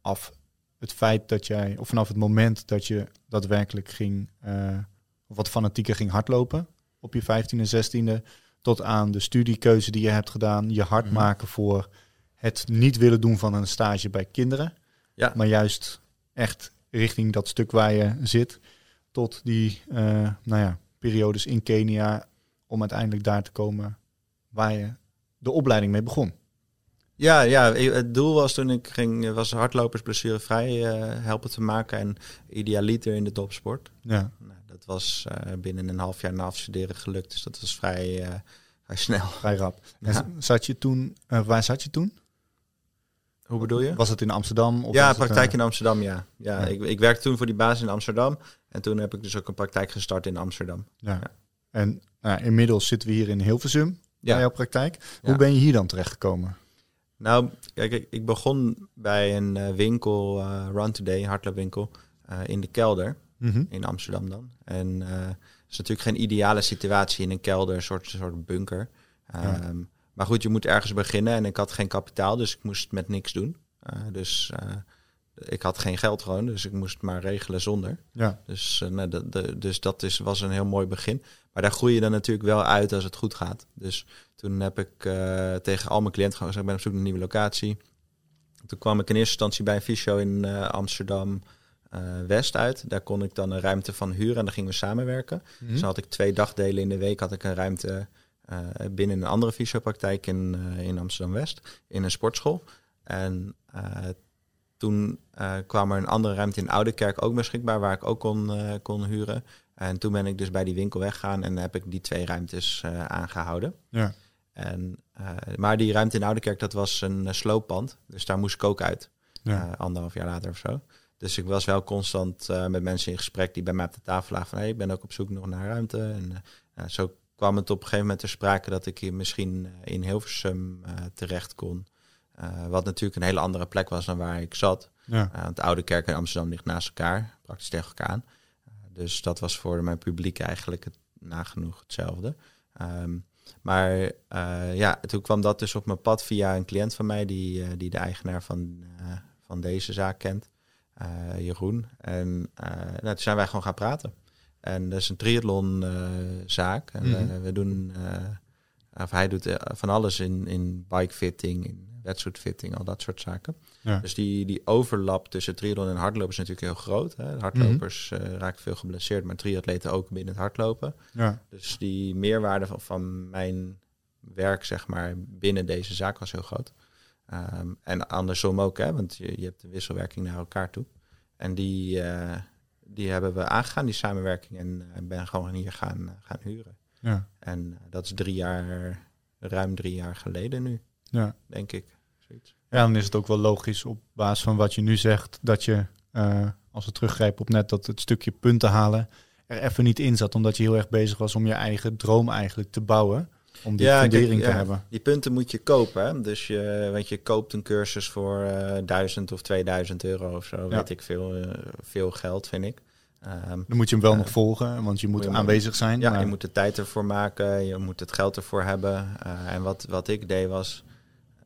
af het feit dat jij, of vanaf het moment dat je daadwerkelijk ging, eh, of wat fanatieker ging hardlopen op je 15e, 16e, tot aan de studiekeuze die je hebt gedaan, je hard Mhm. maken voor het niet willen doen van een stage bij kinderen, Ja. maar juist echt richting dat stuk waar je zit, tot die eh, nou ja, periodes in Kenia om uiteindelijk daar te komen waar je de opleiding mee begon. Ja, ja, het doel was toen ik ging, was hardlopers blessurevrij eh helpen te maken en idealiter in de topsport. Ja, Nou, dat was eh, binnen een half jaar na afstuderen gelukt, dus dat was vrij, eh, vrij snel. vrij rap. En Ja. zat je toen, waar zat je toen? Hoe bedoel je? Was het in Amsterdam? Of ja, het, praktijk in Amsterdam, ja. ja, Ja. Ik, ik werkte toen voor die baas in Amsterdam en toen heb ik dus ook een praktijk gestart in Amsterdam. ja. Ja. En nou, inmiddels zitten we hier in Hilversum bij jouw praktijk. Hoe ben je hier dan terechtgekomen? Nou, kijk, ik, begon bij een eh, winkel, eh, Run Today, hardloopwinkel, eh, in de kelder. Mhm. in Amsterdam dan. En het is natuurlijk geen ideale situatie in een kelder, een soort, soort bunker. Ja. Ehm, Maar goed, je moet ergens beginnen en ik had geen kapitaal, dus ik moest met niks doen. Dus ik had geen geld gewoon, dus ik moest maar regelen zonder. Ja, Dus, eh, nou, dat- de- dus dat is, was een heel mooi begin. Maar daar groei je dan natuurlijk wel uit als het goed gaat. Dus toen heb ik eh, tegen al mijn cliënten gewoon gezegd, ik ben op zoek naar een nieuwe locatie. Toen kwam ik in eerste instantie bij een fysio in eh, Amsterdam West uit. Daar kon ik dan een ruimte van huren en daar gingen we samenwerken. Mhm. Dus dan had ik twee dagdelen in de week had ik een ruimte binnen een andere fysiopraktijk in, in Amsterdam West, in een sportschool. En eh, toen eh, kwam er een andere ruimte in Oudekerk ook beschikbaar, waar ik ook kon, eh, kon huren. En toen ben ik dus bij die winkel weggegaan en heb ik die twee ruimtes eh, aangehouden. ja. En, maar die ruimte in Oudekerk, dat was een slooppand. Dus daar moest ik ook uit, ja. anderhalf jaar later of zo. Dus ik was wel constant met mensen in gesprek die bij mij op de tafel lagen van... hey, ik ben ook op zoek nog naar ruimte. En zo kwam het op een gegeven moment ter sprake dat ik hier misschien in Hilversum terecht kon. Eh, wat natuurlijk een hele andere plek was dan waar ik zat. ja. Uh, want Oude Kerk en Amsterdam ligt naast elkaar, praktisch tegen elkaar aan. Uh, dus dat was voor mijn publiek eigenlijk het, nagenoeg hetzelfde. Ehm, maar ja, toen kwam dat dus op mijn pad via een cliënt van mij, die, die de eigenaar van, van deze zaak kent, Jeroen. En nou, toen zijn wij gewoon gaan praten. En dat is een triathlonzaak. en mm-hmm. we doen, of hij doet van alles in, in bikefitting, in wetsuitfitting, al dat soort zaken. Ja. Dus die, die overlap tussen triathlon en hardlopen is natuurlijk heel groot. Hè. De hardlopers uh, raken veel geblesseerd, maar triatleten ook binnen het hardlopen. Ja. Dus die meerwaarde van, van mijn werk, zeg maar, binnen deze zaak was heel groot. Um, en andersom ook, hè, want je, je hebt de wisselwerking naar elkaar toe. En die, uh, die hebben we aangegaan, die samenwerking, en uh, ben gewoon hier gaan, gaan huren. Ja. En dat is drie jaar, ruim drie jaar geleden nu, ja. denk ik. Zoiets. Ja, dan is het ook wel logisch op basis van wat je nu zegt, dat je, uh, als we teruggrijpen op net dat het stukje punten halen, er even niet in zat, omdat je heel erg bezig was om je eigen droom eigenlijk te bouwen. Om die ja, fundering kijk, te ja, hebben. Die punten moet je kopen. Hè? Dus je, want je koopt een cursus voor uh, 1000 of 2000 euro of zo. Ja. Weet ik veel. Uh, veel geld, vind ik. Um, Dan moet je hem wel uh, nog volgen, want je moet, je aanwezig zijn. Ja, maar... je moet de tijd ervoor maken. Je moet het geld ervoor hebben. Uh, en wat, wat ik deed was...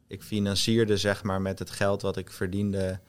Ik financierde zeg maar met het geld wat ik verdiende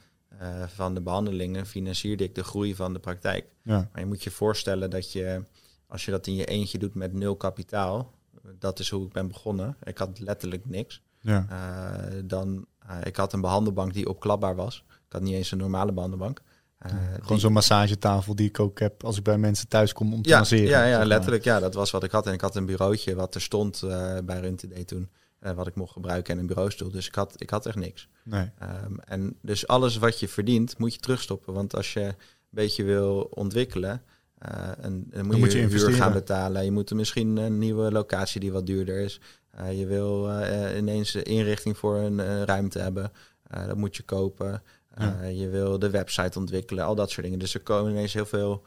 uh, van de behandelingen... financierde ik de groei van de praktijk. Ja. Maar je moet je voorstellen dat je... Als je dat in je eentje doet met nul kapitaal dat is hoe ik ben begonnen. Ik had letterlijk niks. Ja. Uh, dan, uh, ik had een behandelbank die opklapbaar was. Ik had niet eens een normale behandelbank. Uh, Gewoon die... zo'n massagetafel die ik ook heb als ik bij mensen thuis kom om te ja, masseren. Ja, ja letterlijk. Ja, dat was wat ik had. En ik had een bureautje wat er stond bij Runtoday toen. Uh, wat ik mocht gebruiken en een bureaustoel. Dus ik had, ik had echt niks. Nee. Um, en dus alles wat je verdient, moet je terugstoppen. Want als je een beetje wil ontwikkelen, Uh, en, dan moet Dan je, moet je huur gaan betalen. Je moet misschien een nieuwe locatie die wat duurder is. Uh, je wil ineens een inrichting voor een ruimte hebben. dat moet je kopen. Ja. Je wil de website ontwikkelen. Al dat soort dingen. Dus er komen ineens heel veel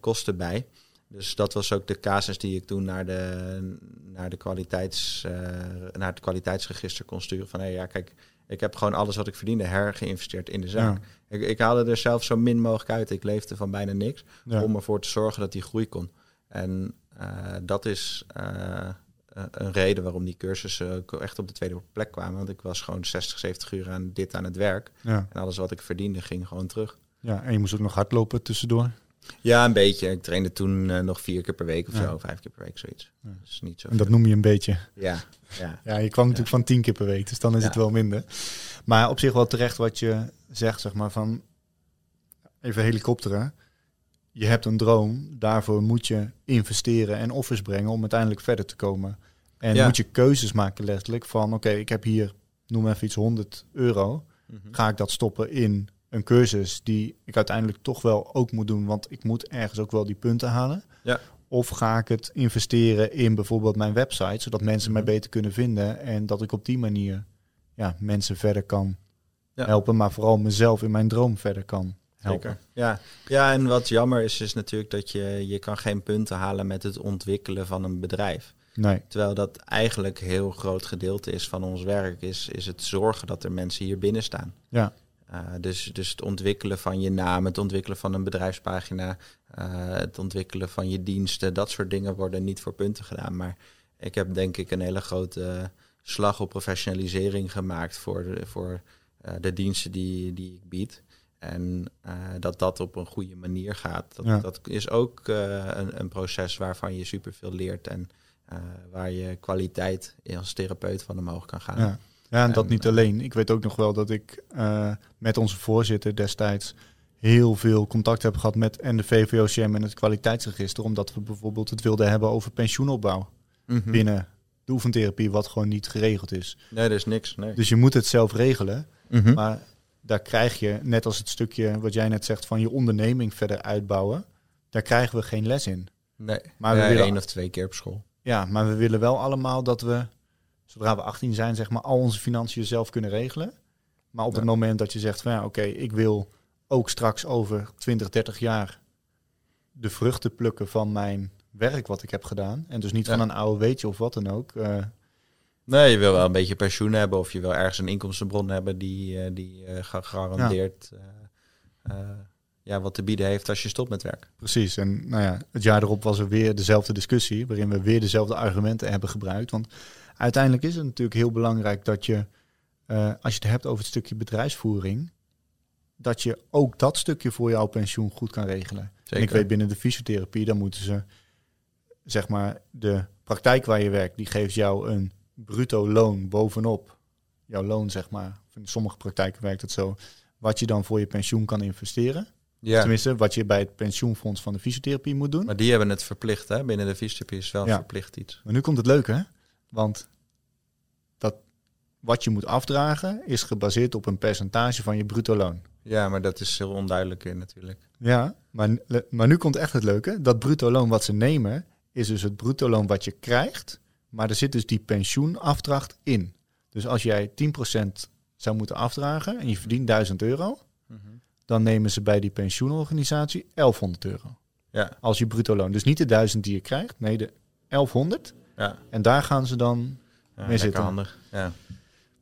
kosten bij. Dus dat was ook de casus die ik toen naar, de, naar, de kwaliteits, naar het kwaliteitsregister kon sturen. Van hé, hey, ja, kijk, ik heb gewoon alles wat ik verdiende hergeïnvesteerd in de zaak. Ja. Ik, ik haalde er zelf zo min mogelijk uit. Ik leefde van bijna niks. Ja. Om ervoor te zorgen dat die groei kon. En uh, dat is uh, een reden waarom die cursussen echt op de tweede plek kwamen. Want ik was gewoon 60, 70 uur aan dit aan het werk. Ja. En alles wat ik verdiende ging gewoon terug. ja, en je moest ook nog hardlopen tussendoor. Ja, een beetje. Ik trainde toen uh, nog vier keer per week of Ja. zo. Vijf keer per week, zoiets. Ja. Dus niet zo En dat noem je een beetje. Ja, ja. Ja, je kwam natuurlijk van tien keer per week, dus dan is het wel minder. Maar op zich wel terecht wat je zegt, zeg maar, van even helikopteren. Je hebt een droom, daarvoor moet je investeren en offers brengen om uiteindelijk verder te komen. En moet je keuzes maken letterlijk van, oké, ik heb hier, noem even iets, 100 euro. Mhm. Ga ik dat stoppen in een cursus die ik uiteindelijk toch wel ook moet doen, want ik moet ergens ook wel die punten halen. Ja. Of ga ik het investeren in bijvoorbeeld mijn website, zodat mensen Mhm. mij beter kunnen vinden en dat ik op die manier ja, mensen verder kan Ja. helpen, maar vooral mezelf in mijn droom verder kan helpen. Zeker. Ja. ja, en wat jammer is, is natuurlijk dat je, je kan geen punten halen met het ontwikkelen van een bedrijf. Nee, Terwijl dat eigenlijk een heel groot gedeelte is van ons werk, is, is het zorgen dat er mensen hier binnen staan. ja, dus, dus het ontwikkelen van je naam, het ontwikkelen van een bedrijfspagina, uh, het ontwikkelen van je diensten, dat soort dingen worden niet voor punten gedaan. Maar ik heb denk ik een hele grote slag op professionalisering gemaakt voor de, voor, uh, de diensten die, die ik bied. En uh, dat dat op een goede manier gaat. Dat, Ja. dat is ook uh, een, een proces waarvan je superveel leert en uh, waar je kwaliteit als therapeut van omhoog kan gaan. ja. Ja, en dat En, niet eh, alleen. Ik weet ook nog wel dat ik eh, met onze voorzitter destijds heel veel contact heb gehad met en de VVOCM en het kwaliteitsregister, omdat we bijvoorbeeld het wilden hebben over pensioenopbouw Mhm. binnen de oefentherapie, wat gewoon niet geregeld is. Nee, er is niks. Nee. Dus je moet het zelf regelen, Mhm. maar daar krijg je, net als het stukje wat jij net zegt van je onderneming verder uitbouwen, daar krijgen we geen les in. Nee, Maar we willen- één of twee keer op school. Ja, maar we willen wel allemaal dat we, zodra we 18 zijn, zeg maar, al onze financiën zelf kunnen regelen. Maar op Ja. het moment dat je zegt van ja, oké, ik wil ook straks over 20, 30 jaar de vruchten plukken van mijn werk wat ik heb gedaan. En dus niet Ja. van een oude weetje of wat dan ook. eh, Nee, je wil wel een beetje pensioen hebben of je wil ergens een inkomstenbron hebben die, eh, die eh, gegarandeerd eh, ja, wat te bieden heeft als je stopt met werk. precies. En nou ja, het jaar erop was er weer dezelfde discussie, waarin we weer dezelfde argumenten hebben gebruikt. Want uiteindelijk is het natuurlijk heel belangrijk dat je, eh, als je het hebt over het stukje bedrijfsvoering, dat je ook dat stukje voor jouw pensioen goed kan regelen. En ik weet binnen de fysiotherapie, dan moeten ze, zeg maar, de praktijk waar je werkt, die geeft jou een bruto loon bovenop jouw loon, zeg maar. In sommige praktijken werkt het zo. Wat je dan voor je pensioen kan investeren. ja, Tenminste, wat je bij het pensioenfonds van de fysiotherapie moet doen. maar die hebben het verplicht. Hè? Binnen de fysiotherapie is wel Ja. verplicht iets. Maar nu komt het leuke, hè? Want dat wat je moet afdragen is gebaseerd op een percentage van je bruto loon. Ja, maar dat is heel onduidelijk in natuurlijk. Ja, maar, maar nu komt echt het leuke. Dat bruto loon wat ze nemen, is dus het bruto loon wat je krijgt. Maar er zit dus die pensioenafdracht in. Dus als jij 10% zou moeten afdragen en je verdient 1000 euro, dan nemen ze bij die pensioenorganisatie 1100 euro. Ja, Als je bruto loon. Dus niet de 1000 die je krijgt, nee, de 1100. Ja. En daar gaan ze dan ja lekker zitten. handig. Ja.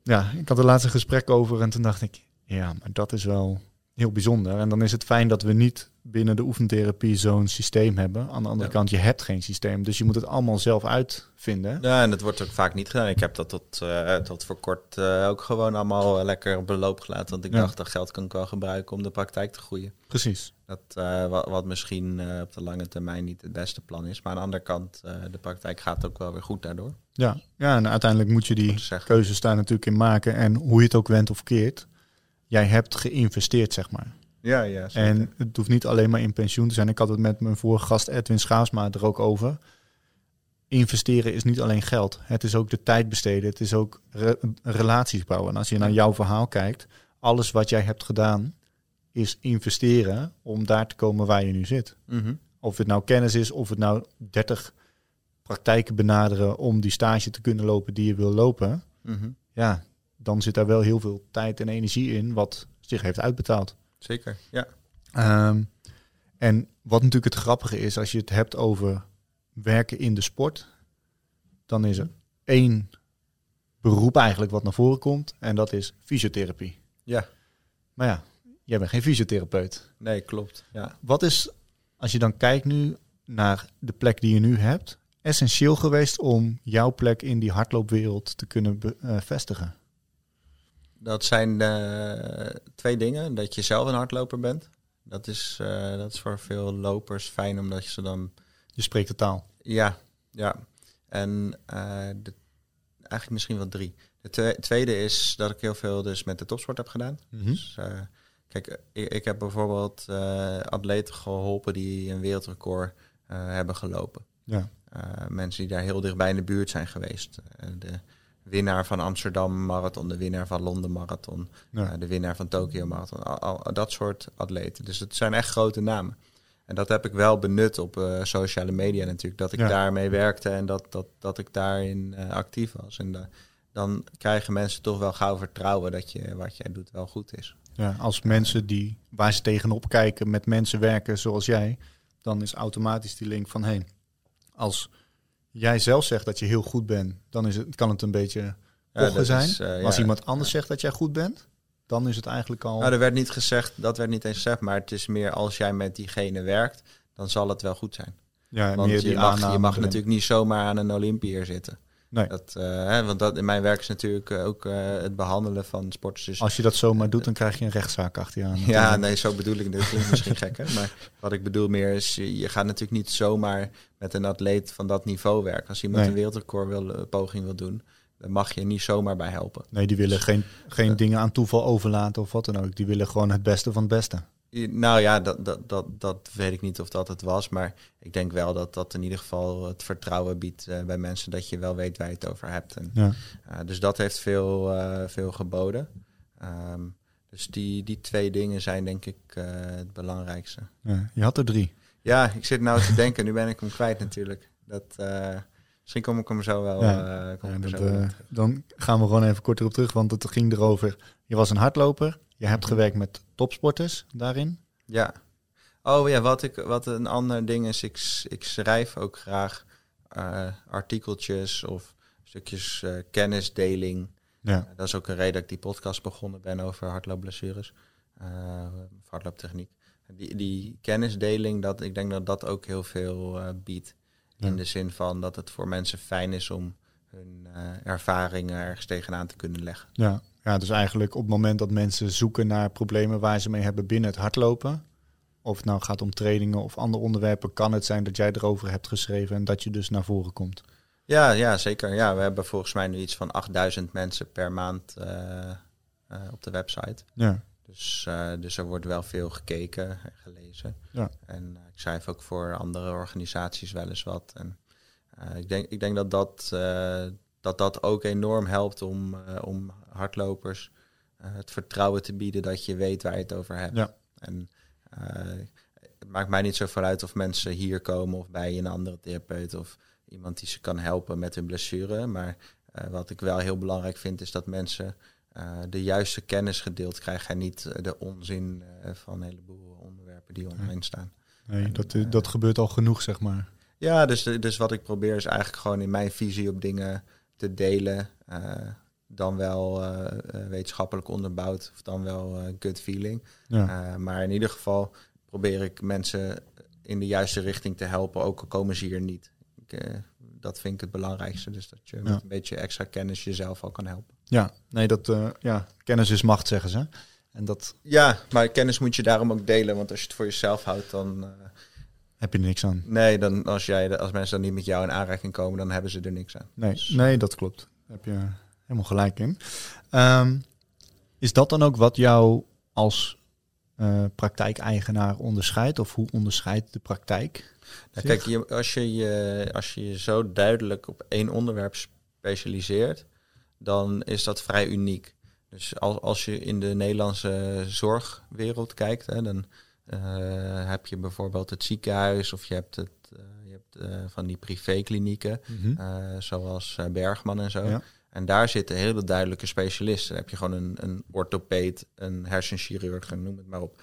Ja, ik had er laatst een gesprek over en toen dacht ik, ja, maar dat is wel heel bijzonder. En dan is het fijn dat we niet binnen de oefentherapie zo'n systeem hebben. Aan de andere Ja. kant, je hebt geen systeem, dus je moet het allemaal zelf uitvinden. ja, en dat wordt ook vaak niet gedaan. Ik heb dat tot, eh, tot voor kort eh, ook gewoon allemaal eh, lekker op beloop gelaten. Want ik Ja. dacht, dat geld kan ik wel gebruiken om de praktijk te groeien. Precies. Dat, wat, wat misschien op de lange termijn niet het beste plan is. Maar aan de andere kant, de praktijk gaat ook wel weer goed daardoor. Ja. ja, en uiteindelijk moet je die keuzes daar natuurlijk in maken. En hoe je het ook went of keert, jij hebt geïnvesteerd, zeg maar. Ja, ja. En het hoeft niet alleen maar in pensioen te zijn. Ik had het met mijn vorige gast Edwin Schaafsma er ook over. Investeren is niet alleen geld. Het is ook de tijd besteden. Het is ook re- relaties bouwen. En als je naar jouw verhaal kijkt, alles wat jij hebt gedaan is investeren om daar te komen waar je nu zit. Mhm. of het nou kennis is, of het nou 30 praktijken benaderen om die stage te kunnen lopen die je wil lopen. Mhm. Ja, dan zit daar wel heel veel tijd en energie in wat zich heeft uitbetaald. Zeker, ja. Ehm, en wat natuurlijk het grappige is, als je het hebt over werken in de sport, dan is er één beroep eigenlijk wat naar voren komt en dat is fysiotherapie. Ja, Maar ja, jij bent geen fysiotherapeut. nee, klopt. Ja. Wat is, als je dan kijkt nu naar de plek die je nu hebt, essentieel geweest om jouw plek in die hardloopwereld te kunnen be- eh, vestigen? Dat zijn eh, twee dingen. Dat je zelf een hardloper bent. Dat is, eh, dat is voor veel lopers fijn, omdat je ze dan... Je spreekt de taal. Ja, ja. En eh, de, eigenlijk misschien wel drie. De twe- tweede is dat ik heel veel dus met de topsport heb gedaan. Dus, eh, kijk, ik, ik heb bijvoorbeeld atleten geholpen die een wereldrecord hebben gelopen. Ja. Mensen die daar heel dichtbij in de buurt zijn geweest. Eh, de winnaar van Amsterdam Marathon, de winnaar van Londen Marathon, Ja. eh, de winnaar van Tokyo Marathon. Al, al- dat soort atleten. Dus het zijn echt grote namen. En dat heb ik wel benut op eh, sociale media natuurlijk. Dat ik Ja. daarmee werkte en dat, dat, dat ik daarin eh, actief was. En da- dan krijgen mensen toch wel gauw vertrouwen dat je wat jij doet wel goed is. Ja, als mensen die waar ze tegenop kijken met mensen werken zoals jij, dan is automatisch die link van heen. Als jij zelf zegt dat je heel goed bent, dan is het, kan het een beetje Ja, zijn. is, eh, Maar ja. als iemand anders zegt dat jij goed bent, dan is het eigenlijk al. Nou, er werd niet gezegd, dat werd niet eens gezegd, maar het is meer als jij met diegene werkt, dan zal het wel goed zijn. ja, Want meer je die mag, je mag natuurlijk niet zomaar aan een Olympiër zitten. Nee. Dat, eh, hè, want dat, in mijn werk is natuurlijk eh, ook eh, het behandelen van sporters. Dus, Als je dat zomaar doet, dan krijg je een rechtszaak achter je aan. ja, nee, zo bedoel ik. Dat klinkt misschien gek, hè? Maar wat ik bedoel meer is, je, gaat natuurlijk niet zomaar met een atleet van dat niveau werken. Als iemand Nee. een wereldrecord wil, poging wil doen, dan mag je niet zomaar bij helpen. Nee, die willen geen, geen dingen aan toeval overlaten of wat dan ook. Die willen gewoon het beste van het beste. Nou ja, dat, dat, dat, dat weet ik niet of dat het was. Maar ik denk wel dat dat in ieder geval het vertrouwen biedt eh, bij mensen dat je wel weet waar je het over hebt. En, Ja. eh, dus dat heeft veel, eh, veel geboden. Ehm, dus die, die twee dingen zijn denk ik het belangrijkste. Ja, je had er drie. Ja, ik zit nou te denken, nu ben ik hem kwijt natuurlijk. Dat, misschien kom ik hem zo wel. Ja. kom Ja, ik dat, zo wel op dan gaan we gewoon even kort erop terug, want het ging erover. Je was een hardloper, je hebt gewerkt met topsporters daarin. Ja. Oh ja, wat, ik, wat een ander ding is, ik, ik schrijf ook graag eh, artikeltjes of stukjes eh, kennisdeling. Ja, Eh, dat is ook een reden dat ik die podcast begonnen ben over hardloopblessures, of hardlooptechniek. Die, die kennisdeling, dat, ik denk dat dat ook heel veel biedt. Ja. In de zin van dat het voor mensen fijn is om hun ervaringen ergens tegenaan te kunnen leggen. ja. Ja, dus eigenlijk op het moment dat mensen zoeken naar problemen waar ze mee hebben binnen het hardlopen, of het nou gaat om trainingen of andere onderwerpen, kan het zijn dat jij erover hebt geschreven en dat je dus naar voren komt. Ja, ja, zeker. Ja, we hebben volgens mij nu iets van 8000 mensen per maand eh, eh, op de website. Ja, Dus, eh, dus er wordt wel veel gekeken en gelezen. Ja. En ik schrijf ook voor andere organisaties wel eens wat. En ik, denk, ik denk dat dat, dat dat ook enorm helpt om, eh, om hardlopers eh, het vertrouwen te bieden dat je weet waar je het over hebt. Ja. En eh, het maakt mij niet zoveel uit of mensen hier komen of bij een andere therapeut of iemand die ze kan helpen met hun blessure. Maar wat ik wel heel belangrijk vind is dat mensen de juiste kennis gedeeld krijgen en niet de onzin van een heleboel onderwerpen die omheen staan. nee, En, dat, dat gebeurt al genoeg, zeg maar. Ja, dus, dus wat ik probeer is eigenlijk gewoon in mijn visie op dingen te delen. eh, dan wel eh, eh, wetenschappelijk onderbouwd of dan wel gut feeling. Ja, maar in ieder geval probeer ik mensen in de juiste richting te helpen, ook al komen ze hier niet. Ik, dat vind ik het belangrijkste. Dus dat je Ja. met een beetje extra kennis jezelf al kan helpen. ja. nee, dat, ja, kennis is macht, zeggen ze. En dat Ja, maar kennis moet je daarom ook delen. Want als je het voor jezelf houdt, dan. Heb je er niks aan. nee, dan als, jij, als mensen dan niet met jou in aanraking komen, dan hebben ze er niks aan. Nee, Dus- nee dat klopt. Daar heb je helemaal gelijk in. Ehm, is dat dan ook wat jou als eh, praktijkeigenaar onderscheidt? Of hoe onderscheidt de praktijk? Nou, kijk, je, als, je je, als je je zo duidelijk op één onderwerp specialiseert, dan is dat vrij uniek. Dus als, als je in de Nederlandse zorgwereld kijkt, hè, dan heb je bijvoorbeeld het ziekenhuis of je hebt, het, je hebt van die privéklinieken, Mhm. zoals Bergman en zo. Ja. En daar zitten hele duidelijke specialisten. Dan heb je gewoon een, een orthopeed, een hersenchirurg, noem het maar op.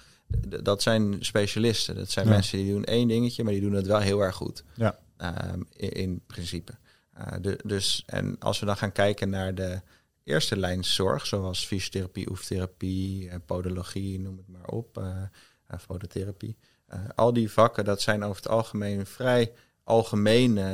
D- dat zijn specialisten. Dat zijn Ja. mensen die doen één dingetje, maar die doen het wel heel erg goed. Ja. Ehm, in, in principe. Eh, de, dus, en als we dan gaan kijken naar de eerste lijn zorg, zoals fysiotherapie, oeftherapie, eh, podologie, noem het maar op, eh eh, fototherapie. Eh, al die vakken, dat zijn over het algemeen vrij algemene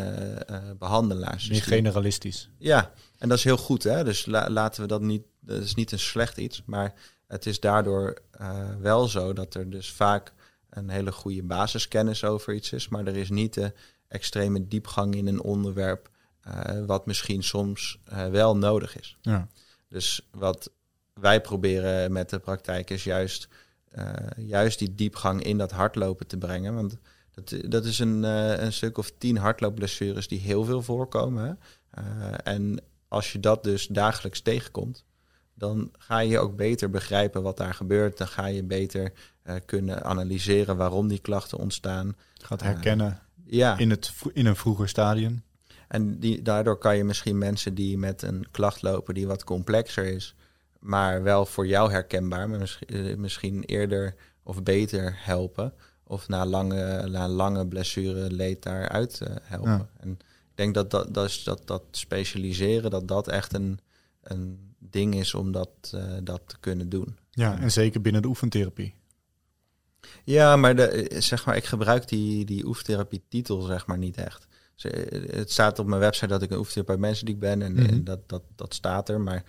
eh, behandelaars. Meer Dus generalistisch. ja, en dat is heel goed, hè? Dus la- laten we dat niet. Dat is niet een slecht iets, maar het is daardoor eh, wel zo dat er dus vaak een hele goede basiskennis over iets is, maar er is niet de extreme diepgang in een onderwerp, eh, wat misschien soms eh, wel nodig is. Ja. Dus wat wij proberen met de praktijk is juist, eh, juist die diepgang in dat hardlopen te brengen. Want dat, dat is een, eh, een stuk of tien hardloopblessures die heel veel voorkomen. Eh, en als je dat dus dagelijks tegenkomt, dan ga je ook beter begrijpen wat daar gebeurt. Dan ga je beter eh, kunnen analyseren waarom die klachten ontstaan. Gaat Eh, herkennen Ja, in, het, in een vroeger stadium. en die, daardoor kan je misschien mensen die met een klacht lopen die wat complexer is, maar wel voor jou herkenbaar, maar misschien, eh, misschien eerder of beter helpen. Of na lange, na lange blessure leed daaruit eh, helpen. Ja. En ik denk dat dat, dat, is, dat, dat specialiseren, dat dat echt een, een ding is om dat, eh, dat te kunnen doen. Ja, en zeker binnen de oefentherapie. Ja, maar, de, zeg maar ik gebruik die, die oeftherapie titel zeg maar niet echt. Het staat op mijn website dat ik een oefentherapeut ben en, Mhm. en dat, dat, dat staat er. Maar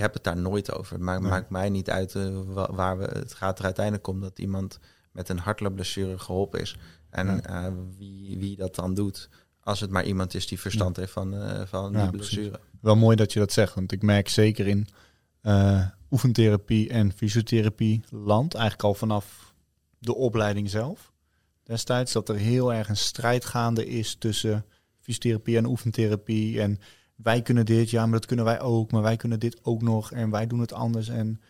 heb het daar nooit over. Het maakt, Nee. maakt mij niet uit eh, wa- waar we... Het gaat er uiteindelijk om dat iemand met een hartloopblessure geholpen is. En Ja. eh, wie, wie dat dan doet, als het maar iemand is die verstand heeft van, eh, van Ja, die precies. blessure. Wel mooi dat je dat zegt, want ik merk zeker in oefentherapie en fysiotherapie land, eigenlijk al vanaf de opleiding zelf destijds, dat er heel erg een strijd gaande is tussen fysiotherapie en oefentherapie. En wij kunnen dit, ja, maar dat kunnen wij ook, maar wij kunnen dit ook nog en wij doen het anders. En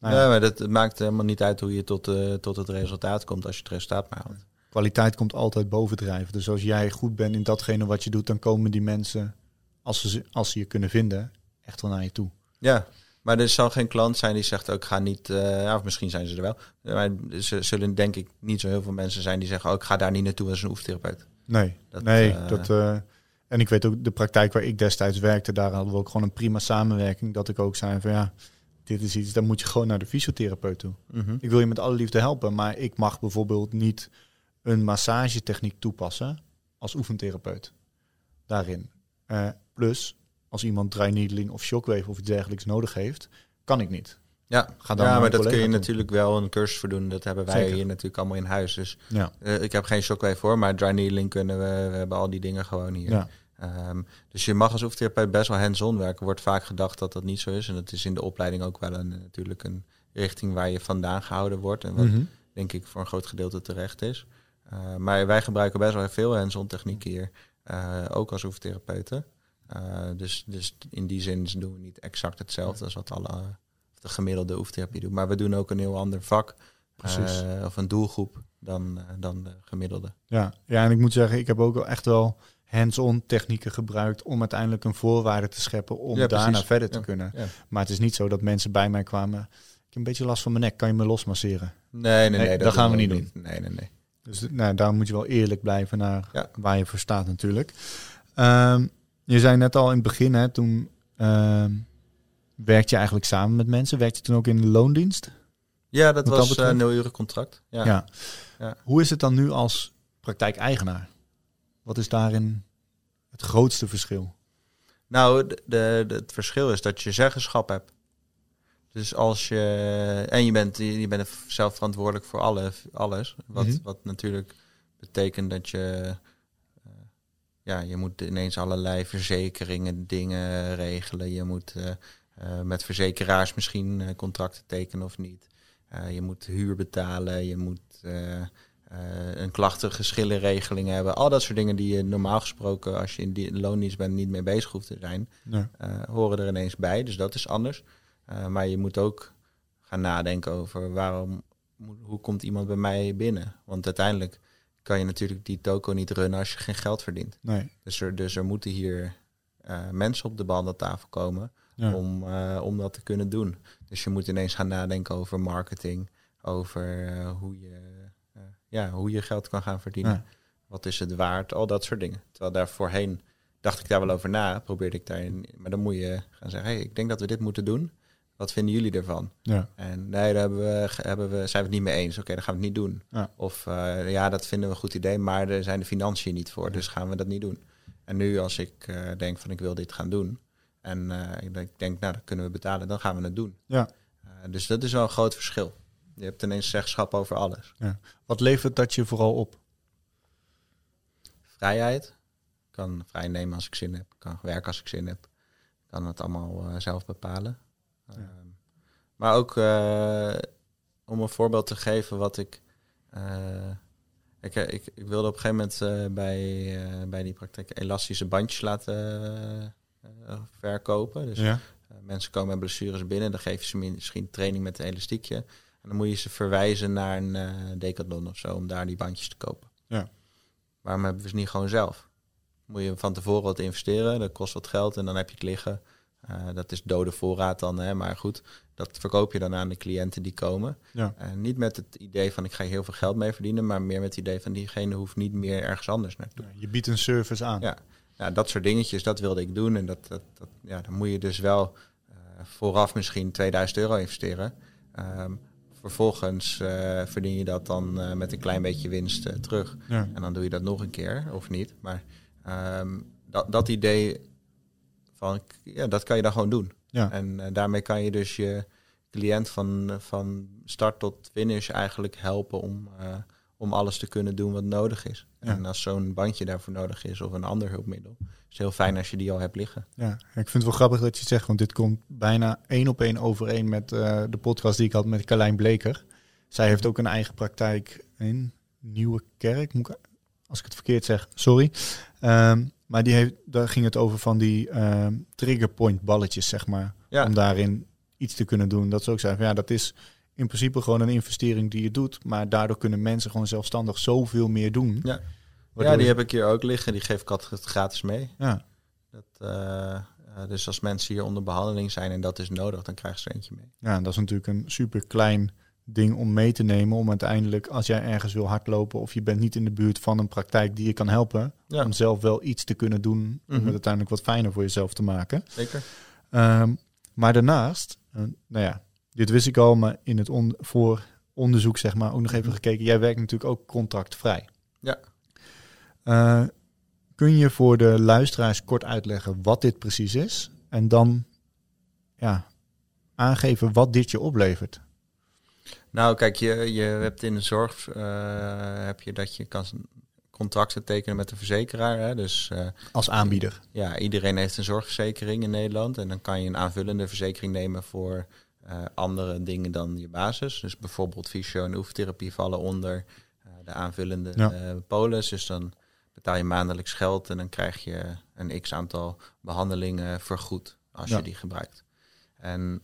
nou ja, ja, maar dat maakt helemaal niet uit hoe je tot, eh, tot het resultaat komt als je het resultaat maar haalt. kwaliteit komt altijd bovendrijven. Dus als jij goed bent in datgene wat je doet, dan komen die mensen, als ze, ze- als ze je kunnen vinden, echt wel naar je toe. Ja, maar er zal geen klant zijn die zegt ook ga niet, ja, of misschien zijn ze er wel. Maar er zullen denk ik niet zo heel veel mensen zijn die zeggen oh, ik ga daar niet naartoe als een oefentherapeuut. Nee, Dat, nee. eh, dat, en ik weet ook, de praktijk waar ik destijds werkte, daar hadden we ook gewoon een prima samenwerking. Dat ik ook zei van ja, dit is iets, dan moet je gewoon naar de fysiotherapeut toe. mhm. Ik wil je met alle liefde helpen, maar ik mag bijvoorbeeld niet een massagetechniek toepassen als oefentherapeut. Daarin. Eh, plus, als iemand dry needling of shockwave of iets dergelijks nodig heeft, kan ik niet. Ja, Ga dan ja maar dat kun je natuurlijk wel een cursus voor doen. Dat hebben wij Zeker. hier natuurlijk allemaal in huis. Dus Ja, eh, ik heb geen shockwave voor, maar dry needling kunnen we. We hebben al die dingen gewoon hier. ja. Ehm, dus je mag als oefentherapeut best wel hands-on werken. Wordt vaak gedacht dat dat niet zo is. En dat is in de opleiding ook wel een, natuurlijk een richting waar je vandaan gehouden wordt. En wat Mhm. denk ik voor een groot gedeelte terecht is. Uh, maar wij gebruiken best wel veel hands-on technieken hier. Uh, ook als oefentherapeuten. Uh, dus, dus in die zin doen we niet exact hetzelfde als wat alle de gemiddelde oefentherapie doet. Maar we doen ook een heel ander vak. Precies. Uh, of een doelgroep dan, dan de gemiddelde. Ja. ja, en ik moet zeggen, ik heb ook wel echt wel hands-on technieken gebruikt om uiteindelijk een voorwaarde te scheppen om Ja, daarna precies. verder te Ja, kunnen. ja. Maar het is niet zo dat mensen bij mij kwamen. Ik heb een beetje last van mijn nek, kan je me losmasseren? Nee, nee, nee. Nee, dat, dat gaan we doen niet Nee, nee, nee. Dus nou, daar moet je wel eerlijk blijven naar waar je voor staat natuurlijk. Ehm, je zei net al in het begin, hè, toen ehm werkte je eigenlijk samen met mensen. Werkte je toen ook in de loondienst? Ja, dat Wat was een nul uren contract. Ja. Ja. Ja. Hoe is het dan nu als praktijkeigenaar? Wat is daarin het grootste verschil? Nou, de, het verschil is dat je zeggenschap hebt. Dus als je. En je bent, je bent zelf verantwoordelijk voor alle, alles. Wat, Mhm. wat natuurlijk betekent dat je. eh, ja, je moet ineens allerlei verzekeringen, dingen regelen. Je moet eh, eh, met verzekeraars misschien contracten tekenen of niet. Je moet huur betalen. Je moet. Eh, een klachtengeschillenregeling hebben. Al dat soort dingen die je normaal gesproken, als je in die loondienst bent, niet mee bezig hoeft te zijn eh, horen er ineens bij. Dus dat is anders. Eh, maar je moet ook gaan nadenken over waarom hoe, komt iemand bij mij binnen? Want uiteindelijk kan je natuurlijk die toko niet runnen als je geen geld verdient. Nee. Dus er, dus er moeten hier mensen op de behandeltafel komen Ja. om, om dat te kunnen doen. Dus je moet ineens gaan nadenken over marketing, over hoe, je, ja, hoe je geld kan gaan verdienen. Ja. Wat is het waard? Al dat soort dingen. Terwijl daar voorheen dacht ik daar wel over na, probeerde ik daarin. Maar dan moet je gaan zeggen, hey, ik denk dat we dit moeten doen. Wat vinden jullie ervan? Ja. En nee, daar hebben we, hebben we, zijn we het niet mee eens. Oké, dan gaan we het niet doen. Ja. Of eh, ja, dat vinden we een goed idee, maar er zijn de financiën niet voor, dus gaan we dat niet doen. En nu als ik eh, denk van ik wil dit gaan doen en eh, ik denk- nou, dat kunnen we betalen, dan gaan we het doen. Ja. Dus dat is wel een groot verschil. Je hebt ineens zeggenschap over alles. Wat levert dat je vooral op? Vrijheid. Ik kan vrij nemen als ik zin heb. Ik kan werken als ik zin heb. Ik kan het allemaal eh, zelf bepalen. Ja. Ehm, maar ook eh, om een voorbeeld te geven wat ik... eh, ik, ik, ik wilde op een gegeven moment bij, bij die praktijk elastische bandjes laten verkopen. Dus Ja. mensen komen met blessures binnen, dan geef je ze misschien training met een elastiekje. En dan moet je ze verwijzen naar een eh decathlon of zo om daar die bandjes te kopen. Ja. Waarom hebben we ze niet gewoon zelf? Moet je van tevoren wat investeren, dat kost wat geld en dan heb je het liggen. Eh, dat is dode voorraad dan, hè? maar goed, dat verkoop je dan aan de cliënten die komen. Ja. Eh, niet met het idee van ik ga heel veel geld mee verdienen, maar meer met het idee van diegene hoeft niet meer ergens anders naartoe. Je biedt een service aan. Ja. Nou, dat soort dingetjes, dat wilde ik doen. En dat, dat, dat, ja, dan moet je dus wel vooraf misschien 2000 euro investeren. Ehm, vervolgens eh, verdien je dat dan eh, met een klein beetje winst eh, terug. Ja. En dan doe je dat nog een keer, of niet. Maar ehm, dat, dat idee van, ja, dat kan je dan gewoon doen. Ja. En daarmee kan je dus je cliënt van, van start tot finish eigenlijk helpen om, om alles te kunnen doen wat nodig is. Ja. En als zo'n bandje daarvoor nodig is of een ander hulpmiddel, is het heel fijn als je die al hebt liggen. Ja, ik vind het wel grappig dat je het zegt, want dit komt bijna één op één overeen met eh, de podcast die ik had met Carlijn Bleker. Zij heeft ook een eigen praktijk in Nieuwe Kerk, moet ik, als ik het verkeerd zeg, sorry. Ehm, maar die heeft, daar ging het over van die ehm trigger point balletjes, zeg maar, Ja. om daarin iets te kunnen doen. Dat ze ook zei van ja, dat is in principe gewoon een investering die je doet, maar daardoor kunnen mensen gewoon zelfstandig zoveel meer doen. Ja. Ja, die heb ik hier ook liggen. Die geef ik altijd gratis mee. ja, Dat, eh, eh, dus als mensen hier onder behandeling zijn en dat is nodig, dan krijgen ze er eentje mee. Ja, dat is natuurlijk een super klein ding om mee te nemen. Om uiteindelijk, als jij ergens wil hardlopen of je bent niet in de buurt van een praktijk die je kan helpen, Ja, om zelf wel iets te kunnen doen om Mhm. het uiteindelijk wat fijner voor jezelf te maken. zeker. Ehm, maar daarnaast, eh, nou ja, dit wist ik al, maar in het on voor onderzoek zeg maar ook nog even Mhm. gekeken. Jij werkt natuurlijk ook contractvrij. Ja. Eh, kun je voor de luisteraars kort uitleggen wat dit precies is en dan ja, aangeven wat dit je oplevert? Nou, kijk, je, je hebt in de zorg eh, heb je dat je kan contracten tekenen met de verzekeraar. Hè? Dus eh, Als aanbieder. ja, iedereen heeft een zorgverzekering in Nederland. En dan kan je een aanvullende verzekering nemen voor eh, andere dingen dan je basis. Dus bijvoorbeeld fysio- en oefentherapie vallen onder eh, de aanvullende Ja. eh, polis. Dus dan betaal je maandelijks geld en dan krijg je een x-aantal behandelingen vergoed als Ja. je die gebruikt. En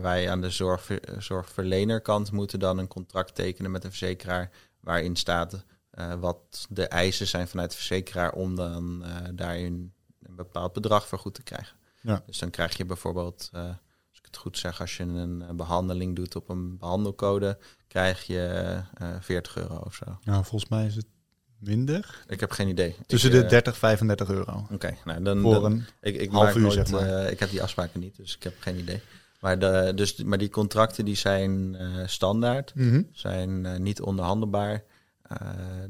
wij aan de zorgver- zorgverlenerkant moeten dan een contract tekenen met een verzekeraar waarin staat wat de eisen zijn vanuit de verzekeraar om dan daarin een bepaald bedrag vergoed te krijgen. Ja. Dus dan krijg je bijvoorbeeld, het goed zeg, als je een eh, behandeling doet op een behandelcode, krijg je eh 40 euro of zo. Nou, volgens mij is het minder. Ik heb geen idee. Tussen Ik, de eh, 30 35 euro. Oké, nou dan, Voor dan- een, ik, ik half uur, nooit, zeg maar. eh, ik heb die afspraken niet, dus ik heb geen idee. Maar, de, dus, maar die contracten die zijn eh, standaard, Mhm. zijn eh, niet onderhandelbaar. Eh,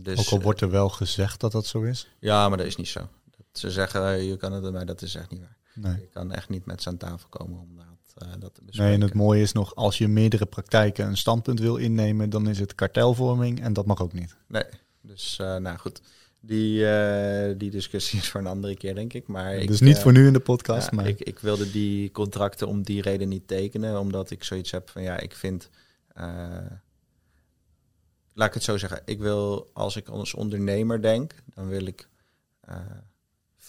dus, Ook al wordt er wel gezegd dat dat zo is. Ja, maar dat is niet zo. Dat ze zeggen, eh, je kan het, maar dat is echt niet waar. Nee. Je kan echt niet met ze aan tafel komen om dat, eh, dat te bespreken. nee, en het mooie is nog, als je meerdere praktijken een standpunt wil innemen, dan is het kartelvorming en dat mag ook niet. Nee, dus eh, nou goed. Die, eh, die discussie is voor een andere keer, denk ik. Maar ik, dus niet voor nu in de podcast, ja, maar ik, ik wilde die contracten om die reden niet tekenen, omdat ik zoiets heb van ja, ik vind. laat ik het zo zeggen. Ik wil, als ik als ondernemer denk, dan wil ik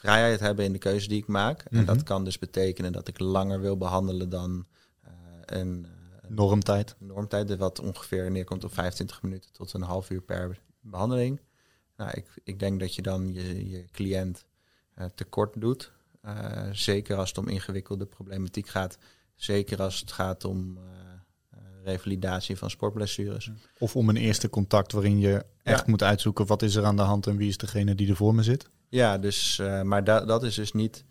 vrijheid hebben in de keuze die ik maak. Mhm. En dat kan dus betekenen dat ik langer wil behandelen dan eh, een, Normtijd. normtijd, wat ongeveer neerkomt op 25 minuten tot een half uur per behandeling. Nou, ik, ik denk dat je dan je, je cliënt uh, tekort doet. Uh, zeker als het om ingewikkelde problematiek gaat. Zeker als het gaat om revalidatie van sportblessures. Of om een eerste contact waarin je echt ja. moet uitzoeken wat is er aan de hand en wie is degene die er voor me zit. Ja, dus, maar da dat is dus niet.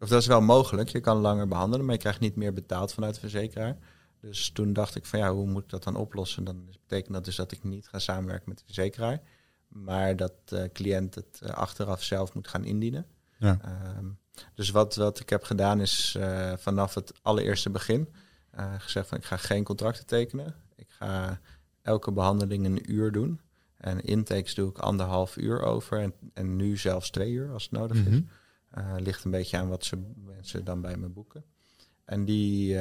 of dat is wel mogelijk. Je kan langer behandelen, maar je krijgt niet meer betaald vanuit de verzekeraar. Dus toen dacht ik van ja, hoe moet ik dat dan oplossen? Dan betekent dat dus dat ik niet ga samenwerken met de verzekeraar. Maar dat de cliënt het achteraf zelf moet gaan indienen. Ja. Um, dus wat, wat ik heb gedaan is uh, vanaf het allereerste begin uh, gezegd van ik ga geen contracten tekenen. Ik ga elke behandeling een uur doen. En intakes doe ik anderhalf uur over. En, en nu zelfs twee uur als het nodig Mhm. is. Uh, ligt een beetje aan wat ze mensen dan bij me boeken. En die,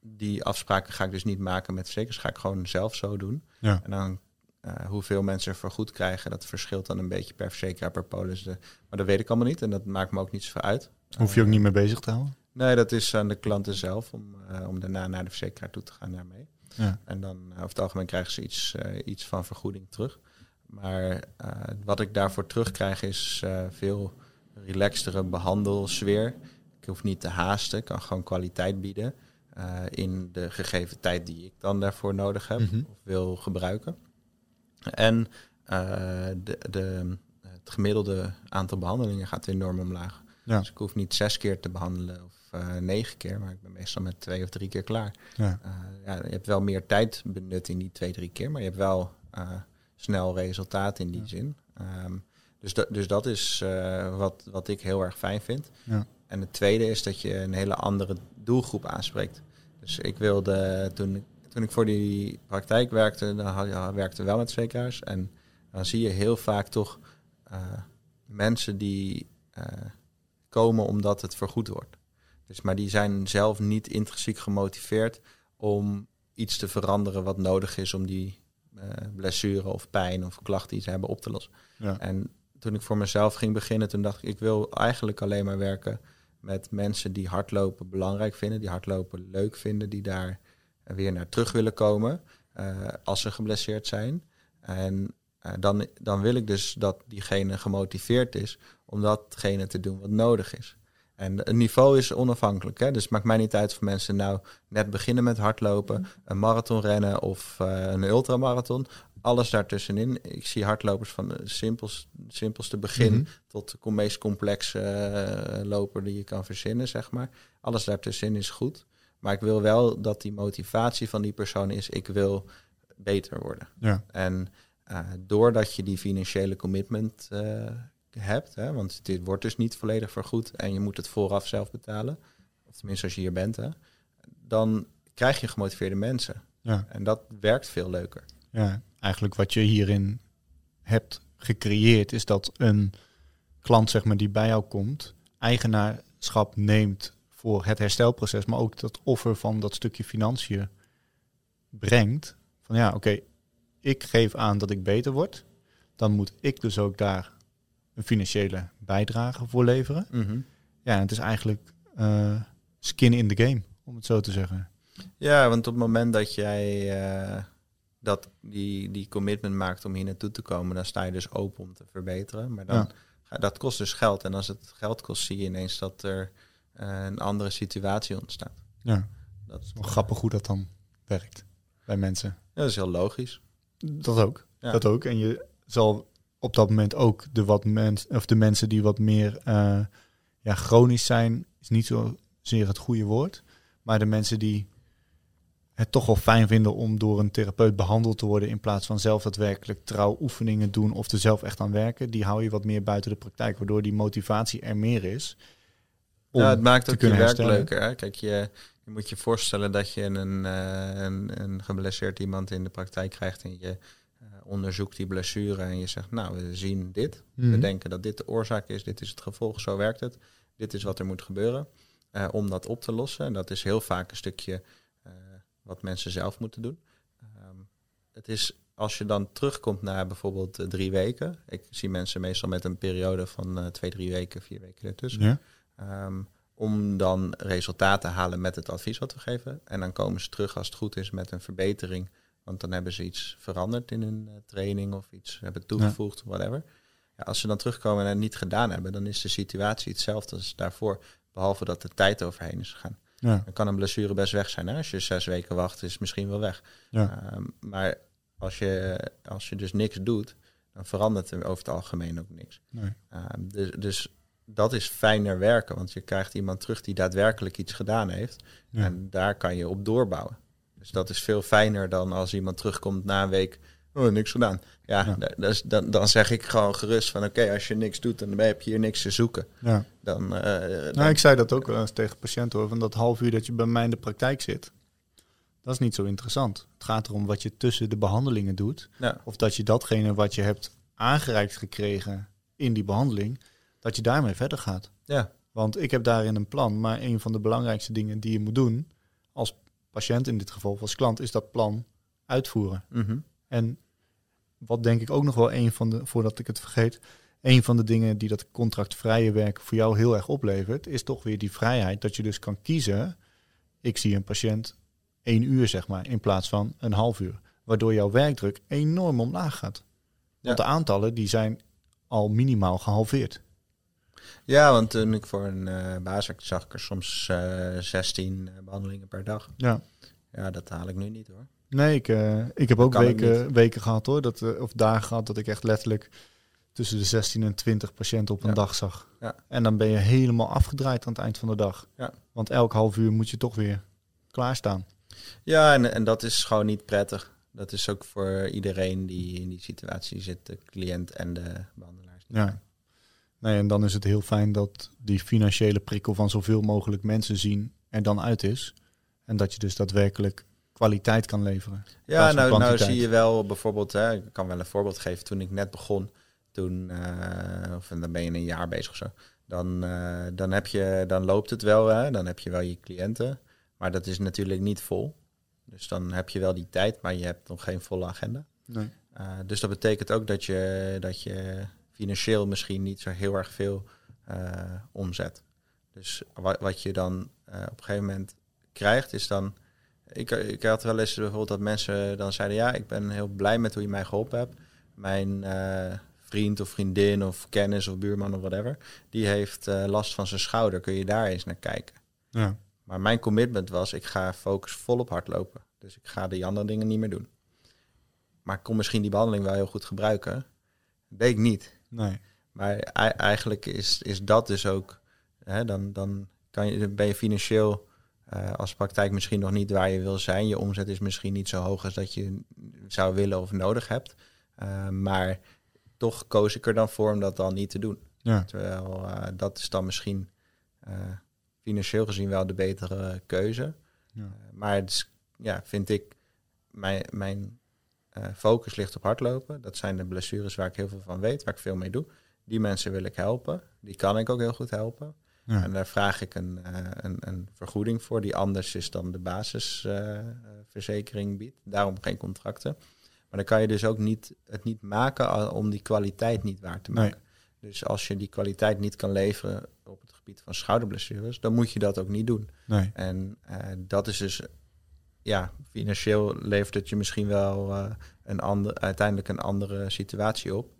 die afspraken ga ik dus niet maken met verzekers. Ga ik gewoon zelf zo doen. Ja. En dan uh, hoeveel mensen er voor goed krijgen, dat verschilt dan een beetje per verzekeraar, per polis. De, maar dat weet ik allemaal niet en dat maakt me ook niet zoveel uit. Hoef je ook niet mee bezig te houden? Nee, dat is aan de klanten zelf om, om daarna naar de verzekeraar toe te gaan daarmee. Ja. En dan uh, over het algemeen krijgen ze iets, uh, iets van vergoeding terug. Maar wat ik daarvoor terugkrijg is veel relaxtere behandelsfeer. Ik hoef niet te haasten, ik kan gewoon kwaliteit bieden in de gegeven tijd die ik dan daarvoor nodig heb Mm -hmm. of wil gebruiken. En uh, de, de, het gemiddelde aantal behandelingen gaat enorm omlaag. Ja. Dus ik hoef niet zes keer te behandelen of uh, negen keer, maar ik ben meestal met twee of drie keer klaar. Ja. Uh, ja, je hebt wel meer tijd benut in die twee, drie keer, maar je hebt wel snel resultaat in die ja. zin. Um, dus, dat, dus dat is wat, wat ik heel erg fijn vind. Ja. En het tweede is dat je een hele andere doelgroep aanspreekt. Dus ik wilde toen toen ik voor die praktijk werkte, dan werkte wel met verzekeraars. En dan zie je heel vaak toch mensen die komen omdat het vergoed wordt. Dus, maar die zijn zelf niet intrinsiek gemotiveerd om iets te veranderen wat nodig is om die uh, blessure of pijn of klachten die ze hebben op te lossen. Ja. En toen ik voor mezelf ging beginnen, toen dacht ik, ik wil eigenlijk alleen maar werken met mensen die hardlopen belangrijk vinden, die hardlopen leuk vinden, die daar weer naar terug willen komen uh, als ze geblesseerd zijn. En uh, dan, dan wil ik dus dat diegene gemotiveerd is om datgene te doen wat nodig is. En het niveau is onafhankelijk. Hè? Dus het maakt mij niet uit of mensen nou net beginnen met hardlopen, een marathon rennen of uh, een ultramarathon. Alles daartussenin. Ik zie hardlopers van de simpelste, simpelste begin Mhm. tot de meest complexe uh, loper die je kan verzinnen, zeg maar. Alles daartussenin is goed. Maar ik wil wel dat die motivatie van die persoon is, ik wil beter worden. Ja. En uh, doordat je die financiële commitment hebt, hè, want dit wordt dus niet volledig vergoed en je moet het vooraf zelf betalen, of tenminste als je hier bent, hè, dan krijg je gemotiveerde mensen. Ja. En dat werkt veel leuker. Ja, eigenlijk wat je hierin hebt gecreëerd is dat een klant zeg maar, die bij jou komt, eigenaarschap neemt voor het herstelproces, maar ook dat offer van dat stukje financiën brengt. Van ja, oké, okay, ik geef aan dat ik beter word. Dan moet ik dus ook daar een financiële bijdrage voor leveren. Mm -hmm. Ja, het is eigenlijk uh, skin in the game, om het zo te zeggen. Ja, want op het moment dat jij uh, dat die, die commitment maakt om hier naartoe te komen, dan sta je dus open om te verbeteren. Maar dan, ja. dat kost dus geld. En als het geld kost, zie je ineens dat er uh, een andere situatie ontstaat. Ja, dat is wel grappig hoe dat dan werkt bij mensen. Ja, dat is heel logisch. Dat ook. Ja. Dat ook. En je zal op dat moment ook de, wat mens, of de mensen die wat meer uh, ja, chronisch zijn, is niet zozeer het goede woord. Maar de mensen die het toch wel fijn vinden om door een therapeut behandeld te worden in plaats van zelf daadwerkelijk trouw oefeningen doen of er zelf echt aan werken, die hou je wat meer buiten de praktijk, waardoor die motivatie er meer is. Ja, het maakt ook je werk herstellen. leuker. Hè? Kijk, je, je moet je voorstellen dat je een, uh, een, een geblesseerd iemand in de praktijk krijgt en je onderzoekt die blessure en je zegt, nou, we zien dit. Mhm. We denken dat dit de oorzaak is, dit is het gevolg, zo werkt het. Dit is wat er moet gebeuren uh, om dat op te lossen. En dat is heel vaak een stukje uh, wat mensen zelf moeten doen. Um, het is als je dan terugkomt naar bijvoorbeeld uh, drie weken. Ik zie mensen meestal met een periode van twee, drie weken, vier weken ertussen. Ja. Um, om dan resultaten te halen met het advies wat we geven. En dan komen ze terug als het goed is met een verbetering. Want dan hebben ze iets veranderd in hun eh, training of iets hebben toegevoegd, whatever. Ja, als ze dan terugkomen en het niet gedaan hebben, dan is de situatie hetzelfde als daarvoor. Behalve dat de tijd overheen is gegaan. Ja. Dan kan een blessure best weg zijn. Hè? Als je zes weken wacht, is het misschien wel weg. Ja. Ehm, maar als je, als je dus niks doet, dan verandert er over het algemeen ook niks. Nee. Ehm, dus, dus dat is fijner werken, want je krijgt iemand terug die daadwerkelijk iets gedaan heeft. Ja. En daar kan je op doorbouwen. Dus dat is veel fijner dan als iemand terugkomt na een week. Oh, niks gedaan. Ja, Ja. da- dus dan, dan zeg ik gewoon gerust van oké, als je niks doet, dan heb je hier niks te zoeken. Ja. Dan, eh, dan- Nou, ik zei dat ook wel eens tegen patiënten hoor. Van dat half uur dat je bij mij in de praktijk zit. Dat is niet zo interessant. Het gaat erom wat je tussen de behandelingen doet. ja, Of dat je datgene wat je hebt aangereikt gekregen in die behandeling, dat je daarmee verder gaat. ja, Want ik heb daarin een plan, maar een van de belangrijkste dingen die je moet doen, als patiënt in dit geval, als klant, is dat plan uitvoeren. mhm. En wat denk ik ook nog wel een van de, voordat ik het vergeet, een van de dingen die dat contractvrije werk voor jou heel erg oplevert, is toch weer die vrijheid dat je dus kan kiezen. Ik zie een patiënt één uur, zeg maar, in plaats van een half uur. Waardoor jouw werkdruk enorm omlaag gaat. Want Ja. de aantallen die zijn al minimaal gehalveerd. Ja, want toen ik voor een baas werkte, zag ik er soms eh 16 eh, behandelingen per dag. Ja. Ja, dat haal ik nu niet hoor. Nee, ik, ik heb ook weken, weken gehad hoor. Dat, of dagen gehad dat ik echt letterlijk tussen de 16 en 20 patiënten op een Ja. dag zag. Ja. En dan ben je helemaal afgedraaid aan het eind van de dag. Ja. Want elk half uur moet je toch weer klaarstaan. Ja, en, en dat is gewoon niet prettig. Dat is ook voor iedereen die in die situatie zit, de cliënt en de behandelaars. niet Ja. Nee, en dan is het heel fijn dat die financiële prikkel van zoveel mogelijk mensen zien er dan uit is. En dat je dus daadwerkelijk kwaliteit kan leveren. Ja, nou, nou zie je wel bijvoorbeeld, hè, ik kan wel een voorbeeld geven. Toen ik net begon, toen, eh, of dan ben je een jaar bezig of zo. Dan, eh, dan, heb je, dan loopt het wel, hè, dan heb je wel je cliënten. Maar dat is natuurlijk niet vol. Dus dan heb je wel die tijd, maar je hebt nog geen volle agenda. Nee. Uh, dus dat betekent ook dat je, dat je financieel misschien niet zo heel erg veel uh, omzet. Dus wat, wat je dan uh, op een gegeven moment krijgt, is dan. Ik, ik had wel eens bijvoorbeeld dat mensen dan zeiden: Ja, ik ben heel blij met hoe je mij geholpen hebt. Mijn uh, vriend of vriendin of kennis of buurman of whatever, die heeft uh, last van zijn schouder. Kun je daar eens naar kijken? Ja. Maar mijn commitment was: ik ga focus vol op hardlopen. Dus ik ga die andere dingen niet meer doen. Maar ik kon misschien die behandeling wel heel goed gebruiken. Dat deed ik niet. Nee. Maar eigenlijk is, is dat dus ook. Hè, dan dan kan je, ben je financieel uh, als praktijk misschien nog niet waar je wil zijn. Je omzet is misschien niet zo hoog als dat je zou willen of nodig hebt. Uh, maar toch koos ik er dan voor om dat dan niet te doen. Ja. Terwijl uh, dat is dan misschien financieel gezien wel de betere keuze. Ja. maar het is, ja, vind ik, mijn, mijn focus ligt op hardlopen. Dat zijn de blessures waar ik heel veel van weet, waar ik veel mee doe. Die mensen wil ik helpen. Die kan ik ook heel goed helpen. Ja. En daar vraag ik een, uh, een, een, vergoeding voor, die anders is dan de basisverzekering uh, biedt. Daarom geen contracten. Maar dan kan je dus ook niet, het niet maken om die kwaliteit niet waar te maken. Nee. Dus als je die kwaliteit niet kan leveren op het gebied van schouderblessures, dan moet je dat ook niet doen. Nee. En uh, dat is dus, ja, financieel levert het je misschien wel uh, een ander, uiteindelijk een andere situatie op.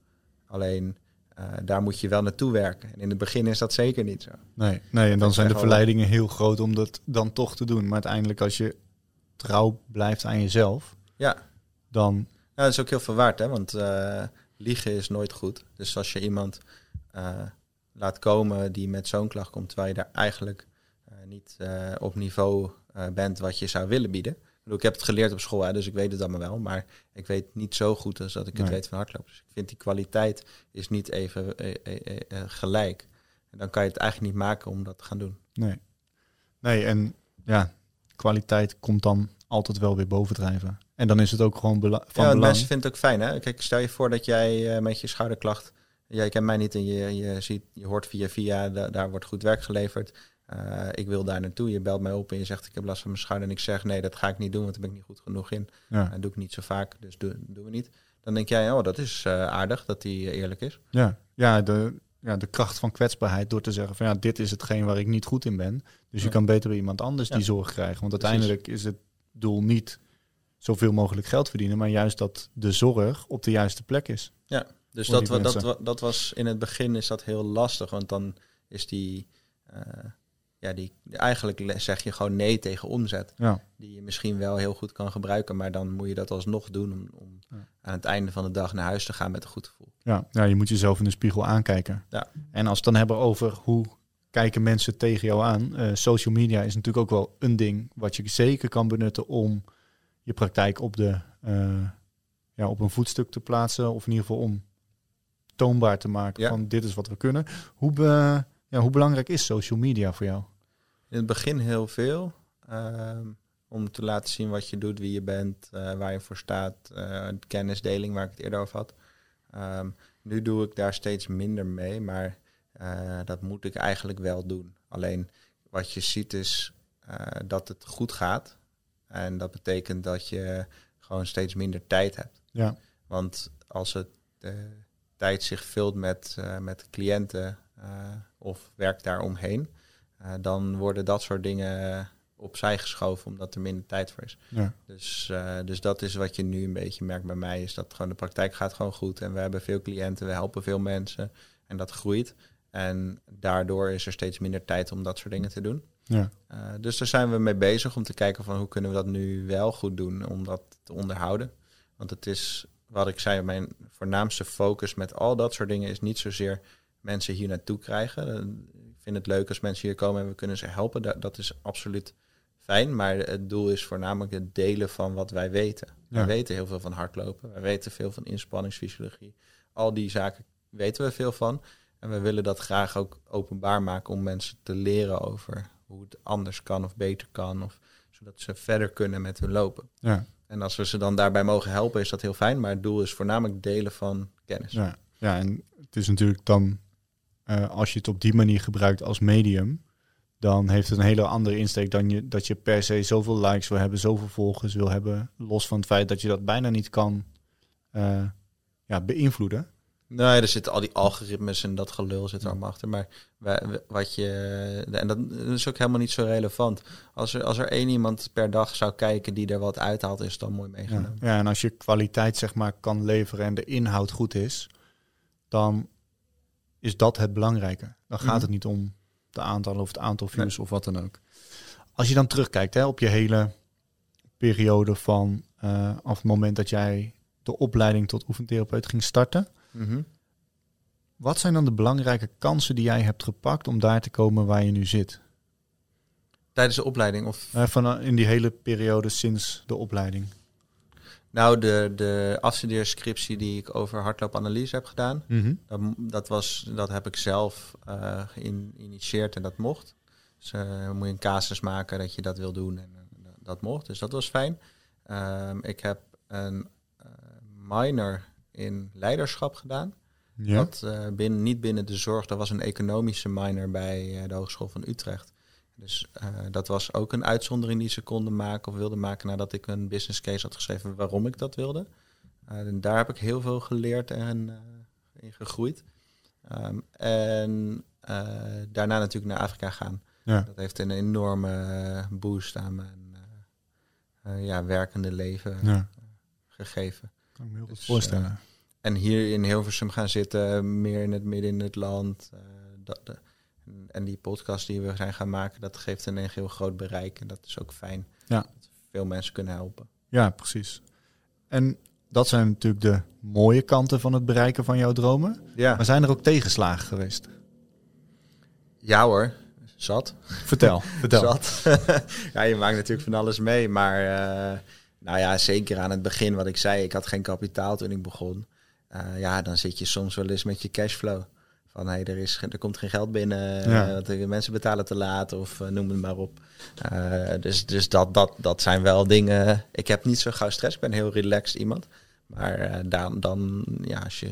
Alleen uh, daar moet je wel naartoe werken. En in het begin is dat zeker niet zo. Nee, nee en dan dat zijn de verleidingen heel groot om dat dan toch te doen. Maar uiteindelijk als je trouw blijft aan jezelf, ja. dan... Ja, dat is ook heel veel waard, hè? want uh, liegen is nooit goed. Dus als je iemand laat komen die met zo'n klacht komt, terwijl je daar eigenlijk niet op niveau bent wat je zou willen bieden. Ik, bedoel, ik heb het geleerd op school, hè, dus ik weet het allemaal wel. Maar ik weet niet zo goed als dat ik het weet van hardlopen. Dus ik vind die kwaliteit is niet even eh, eh, eh, gelijk. En dan kan je het eigenlijk niet maken om dat te gaan doen. Nee. Nee, en ja, kwaliteit komt dan altijd wel weer bovendrijven. En dan is het ook gewoon bela van ja, belang. mensen vinden het ook fijn. Hè? Kijk, stel je voor dat jij uh, met je schouderklacht... Jij kent mij niet en je, je, ziet, je hoort via via, da daar wordt goed werk geleverd. Uh, ik wil daar naartoe. Je belt mij op en je zegt ik heb last van mijn schouder. En ik zeg nee, dat ga ik niet doen, want daar ben ik niet goed genoeg in. Ja. Dat doe ik niet zo vaak, dus doen doen we niet. Dan denk jij, oh, dat is uh, aardig dat hij eerlijk is. Ja, ja de, ja, de kracht van kwetsbaarheid door te zeggen van ja, dit is hetgeen waar ik niet goed in ben. Dus je Ja. kan beter bij iemand anders Ja. die zorg krijgen. Want Precies. uiteindelijk is het doel niet zoveel mogelijk geld verdienen, maar juist dat de zorg op de juiste plek is. Dus Voor dat, dat, dat was in het begin is dat heel lastig, want dan is die, eh, ja, die, eigenlijk zeg je gewoon nee tegen omzet, Ja, die je misschien wel heel goed kan gebruiken, maar dan moet je dat alsnog doen om, om Ja. aan het einde van de dag naar huis te gaan met een goed gevoel. ja, ja, je moet jezelf in de spiegel aankijken. Ja. En als we het dan hebben over hoe kijken mensen tegen jou aan, eh, social media is natuurlijk ook wel een ding wat je zeker kan benutten om je praktijk op, de, eh, ja, op een voetstuk te plaatsen, of in ieder geval om toonbaar te maken van dit is wat we kunnen. Hoe, be- ja, hoe belangrijk is social media voor jou? In het begin heel veel. ehm, om te laten zien wat je doet, wie je bent, eh, waar je voor staat. eh, kennisdeling, waar ik het eerder over had. Ehm, nu doe ik daar steeds minder mee, maar eh, dat moet ik eigenlijk wel doen. Alleen wat je ziet is dat het goed gaat. En dat betekent dat je gewoon steeds minder tijd hebt. Ja, Want als het tijd zich vult met, met cliënten of werk daaromheen, eh, dan worden dat soort dingen opzij geschoven omdat er minder tijd voor is. ja, Dus, eh, dus dat is wat je nu een beetje merkt bij mij, is dat gewoon de praktijk gaat gewoon goed en we hebben veel cliënten, we helpen veel mensen en dat groeit. En daardoor is er steeds minder tijd om dat soort dingen te doen. ja, Eh, dus daar zijn we mee bezig om te kijken van hoe kunnen we dat nu wel goed doen om dat te onderhouden. Want het is, wat ik zei, mijn voornaamste focus met al dat soort dingen is niet zozeer mensen hier naartoe krijgen. Vind het leuk als mensen hier komen en we kunnen ze helpen. Dat, dat is absoluut fijn. Maar het doel is voornamelijk het delen van wat wij weten. Wij weten heel veel van hardlopen. Wij weten veel van inspanningsfysiologie. Al die zaken weten we veel van. En we willen dat graag ook openbaar maken om mensen te leren over hoe het anders kan of beter kan. Of, zodat ze verder kunnen met hun lopen. ja, En als we ze dan daarbij mogen helpen, is dat heel fijn. Maar het doel is voornamelijk delen van kennis. ja. ja en het is natuurlijk dan, eh, als je het op die manier gebruikt als medium, dan heeft het een hele andere insteek dan je, dat je per se zoveel likes wil hebben, zoveel volgers wil hebben, los van het feit dat je dat bijna niet kan eh, ja, beïnvloeden. Nee, er zitten al die algoritmes en dat gelul zit er allemaal achter. Maar wat je. En dat is ook helemaal niet zo relevant. Als er, als er één iemand per dag zou kijken die er wat uithaalt, is het dan mooi Ja. meegenomen. ja, en als je kwaliteit zeg maar kan leveren en de inhoud goed is, dan is dat het belangrijke. Dan gaat Mhm. het niet om de aantallen of het aantal views of wat dan ook. Als je dan terugkijkt hè, op je hele periode van eh af het moment dat jij de opleiding tot oefentherapeut ging starten, Mhm. wat zijn dan de belangrijke kansen die jij hebt gepakt om daar te komen waar je nu zit? Tijdens de opleiding of Eh, van, eh, in die hele periode sinds de opleiding. Nou, de, de afstudeerscriptie die ik over hardloopanalyse heb gedaan, dat, dat, was, dat heb ik zelf eh, geïnitieerd en dat mocht. Dus eh, dan moet je een casus maken dat je dat wil doen en dat mocht. Dus dat was fijn. Ehm, ik heb een eh, minor in leiderschap gedaan. Ja. Dat binnen, niet binnen de zorg, dat was een economische minor bij de Hogeschool van Utrecht. Dus eh, dat was ook een uitzondering die ze konden maken of wilden maken nadat ik een business case had geschreven waarom ik dat wilde. Eh, en daar heb ik heel veel geleerd en eh, in gegroeid. Ehm, en daarna natuurlijk naar Afrika gaan. Ja. Dat heeft een enorme boost aan mijn ja, werkende leven ja, gegeven. kan ik me heel goed Dus, voorstellen. En hier in Hilversum gaan zitten, meer in het midden in het land. dat, en- die podcast die we zijn gaan maken, dat geeft een heel groot bereik. En dat is ook fijn. Ja. Dat veel mensen kunnen helpen. Ja, precies. En dat zijn natuurlijk de mooie kanten van het bereiken van jouw dromen. Ja, Maar zijn er ook tegenslagen geweest? ja hoor, zat. Vertel, vertel. Zat. ja, je maakt natuurlijk van alles mee. Maar eh, nou ja, zeker aan het begin wat ik zei, ik had geen kapitaal toen ik begon. Eh, ja, dan zit je soms wel eens met je cashflow. Van hey, er, is, er komt geen geld binnen, Ja. eh, want de mensen betalen te laat of eh, noem het maar op. Eh, dus dus dat, dat, dat zijn wel dingen. Ik heb niet zo gauw stress, ik ben heel relaxed iemand. Maar eh, dan, dan, ja, als je,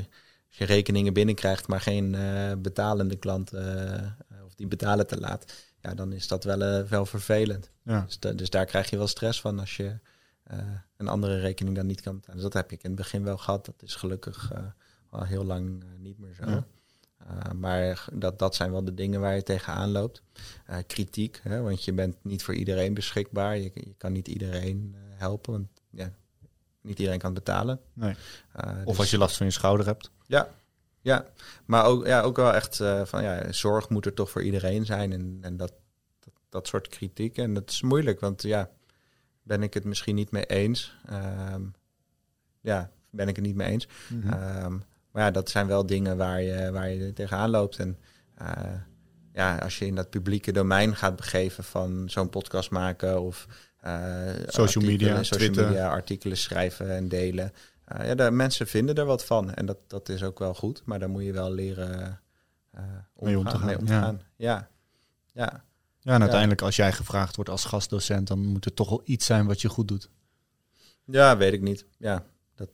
als je rekeningen binnenkrijgt, maar geen betalende klanten, eh, of die betalen te laat, ja, dan is dat wel, wel vervelend. Ja. Dus, dus daar krijg je wel stress van als je een andere rekening dan niet kan betalen. Dus dat heb ik in het begin wel gehad. Dat is gelukkig al heel lang niet meer zo. Ja. Uh, maar dat, dat zijn wel de dingen waar je tegenaan loopt. Uh, kritiek, hè, want je bent niet voor iedereen beschikbaar. Je, je kan niet iedereen uh, helpen, want ja, niet iedereen kan betalen. Nee. of als je last van je schouder hebt. Ja, ja. maar ook, ja, ook wel echt van ja, zorg moet er toch voor iedereen zijn. En, en dat, dat, dat soort kritiek. En dat is moeilijk, want ja, ben ik het misschien niet mee eens. Um, ja, ben ik het niet mee eens. Mm -hmm. um, maar ja, dat zijn wel dingen waar je, waar je tegenaan loopt. En uh, ja, als je in dat publieke domein gaat begeven van zo'n podcast maken of uh, social media, social Twitter. media artikelen schrijven en delen. Uh, ja, de mensen vinden er wat van en dat, dat is ook wel goed, maar daar moet je wel leren mee om te gaan. Mee om te ja. gaan. Ja. ja. Ja, en uiteindelijk als jij gevraagd wordt als gastdocent, dan moet het toch wel iets zijn wat je goed doet. Ja, weet ik niet. Ja, dat,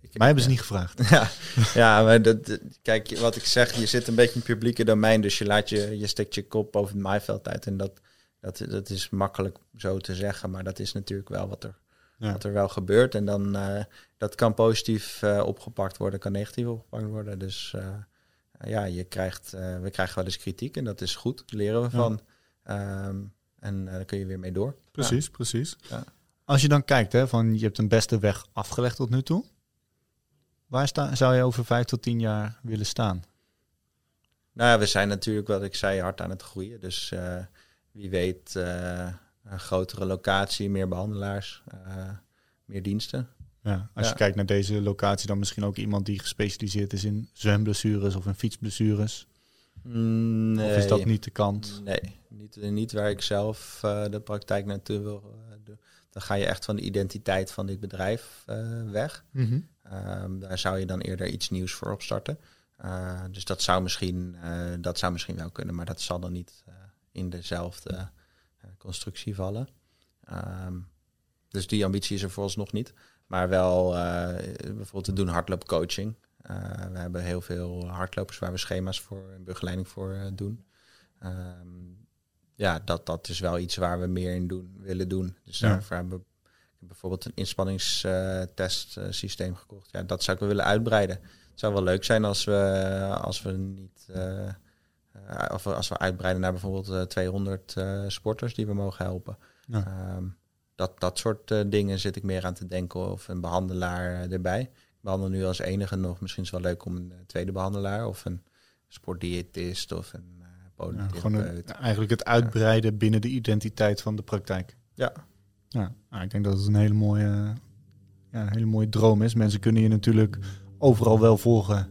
ik, Mij hebben ze niet gevraagd. Ja, ja maar dat, kijk, wat ik zeg, je zit een beetje in het publieke domein, dus je laat je, je steekt je kop boven het maaiveld uit. En dat, dat, dat is makkelijk zo te zeggen, maar dat is natuurlijk wel wat er, ja. wat er wel gebeurt. En dan, uh, dat kan positief uh, opgepakt worden, kan negatief opgepakt worden. Dus uh, ja, je krijgt, we krijgen wel eens kritiek en dat is goed, daar leren we ja. van. Um, en daar kun je weer mee door. Precies, ja. precies. Als je dan kijkt, hè, van je hebt een beste weg afgelegd tot nu toe. Waar sta, zou je over vijf tot tien jaar willen staan? Nou ja, we zijn natuurlijk, wat ik zei, hard aan het groeien. Dus uh, wie weet, uh, een grotere locatie, meer behandelaars, uh, meer diensten. Ja, als ja. je kijkt naar deze locatie, dan misschien ook iemand die gespecialiseerd is in zwemblessures of in fietsblessures. Mm, Nee. Of is dat niet de kant? Nee, niet, niet waar ik zelf de praktijk naartoe wil doen. Dan ga je echt van de identiteit van dit bedrijf weg. Mm -hmm. Um, daar zou je dan eerder iets nieuws voor opstarten. Uh, dus dat zou, misschien, uh, dat zou misschien wel kunnen, maar dat zal dan niet in dezelfde constructie vallen. Um, dus die ambitie is er vooralsnog niet. Maar wel bijvoorbeeld te doen hardloopcoaching. we hebben heel veel hardlopers waar we schema's voor en begeleiding voor doen. Um, ja, dat, dat is wel iets waar we meer in doen, willen doen. Dus Ja. daarvoor hebben we bijvoorbeeld een inspanningstestsysteem gekocht. Ja, dat zou ik willen uitbreiden. Het zou wel leuk zijn als we, als we niet. eh, eh, of als we uitbreiden naar bijvoorbeeld eh, 200 eh, sporters die we mogen helpen. Ja. Ehm, dat, dat soort dingen zit ik meer aan te denken. Of een behandelaar eh, erbij. Ik behandel nu als enige nog. Misschien is het wel leuk om een tweede behandelaar. Of een sportdiëtist. Of een gewoon een- eigenlijk het uitbreiden binnen de identiteit van de praktijk. Ja. Ja, nou, ik denk dat het een hele mooie, ja, een hele mooie droom is. Mensen kunnen je natuurlijk overal wel volgen wat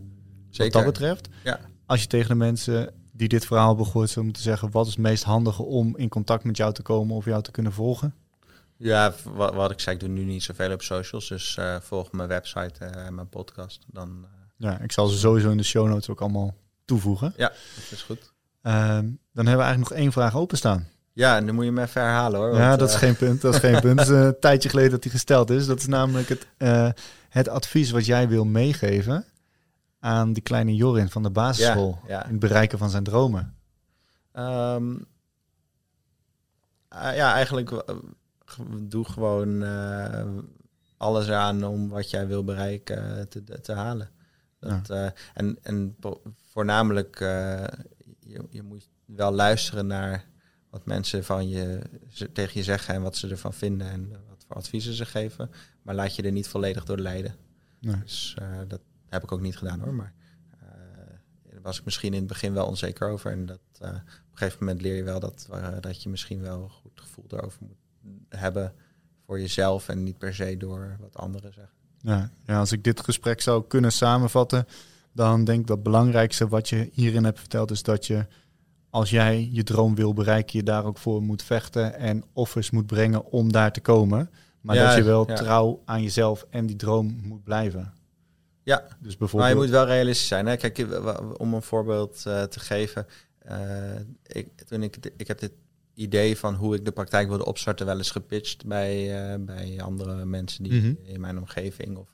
Zeker. dat betreft. Ja. Als je tegen de mensen die dit verhaal hebben gehoord zou moeten zeggen... wat is het meest handige om in contact met jou te komen of jou te kunnen volgen? Ja, wat, wat ik zei, ik doe nu niet zoveel op socials. Dus eh, volg mijn website eh, en mijn podcast. Dan, eh, Ja, ik zal ze sowieso in de show notes ook allemaal toevoegen. ja, dat is goed. Ehm, dan hebben we eigenlijk nog één vraag openstaan. Ja, en dan moet je me even herhalen hoor. ja, want, dat is eh, geen punt. Dat is geen punt. Het is een tijdje geleden dat die gesteld is. Dat is namelijk het, eh, het advies wat jij wil meegeven aan die kleine Jorin van de basisschool. Ja, ja. In het bereiken van zijn dromen. Ehm, ah, ja, eigenlijk eh, ge- doe gewoon eh, alles aan om wat jij wil bereiken eh, te, te halen. Dat, eh, en, en voornamelijk, eh, je, je moet wel luisteren naar wat mensen van je, ze- tegen je zeggen en wat ze ervan vinden en wat voor adviezen ze geven. Maar laat je er niet volledig door leiden. Nee. Dus eh, dat heb ik ook niet gedaan hoor. Maar eh, daar was ik misschien in het begin wel onzeker over. En dat, eh, op een gegeven moment leer je wel dat, dat je misschien wel een goed gevoel daarover moet hebben voor jezelf. En niet per se door wat anderen zeggen. Ja, ja, als ik dit gesprek zou kunnen samenvatten, dan denk ik dat het belangrijkste wat je hierin hebt verteld is dat je, als jij je droom wil bereiken, je daar ook voor moet vechten en offers moet brengen om daar te komen. Maar Ja, dat je wel ja. trouw aan jezelf en die droom moet blijven. Ja, Dus maar bijvoorbeeld. je moet wel realistisch zijn. Hè? Kijk, om een voorbeeld eh, te geven. eh, ik, toen ik, ik heb dit idee van hoe ik de praktijk wilde opstarten wel eens gepitcht bij, eh, bij andere mensen die Mhm. in mijn omgeving of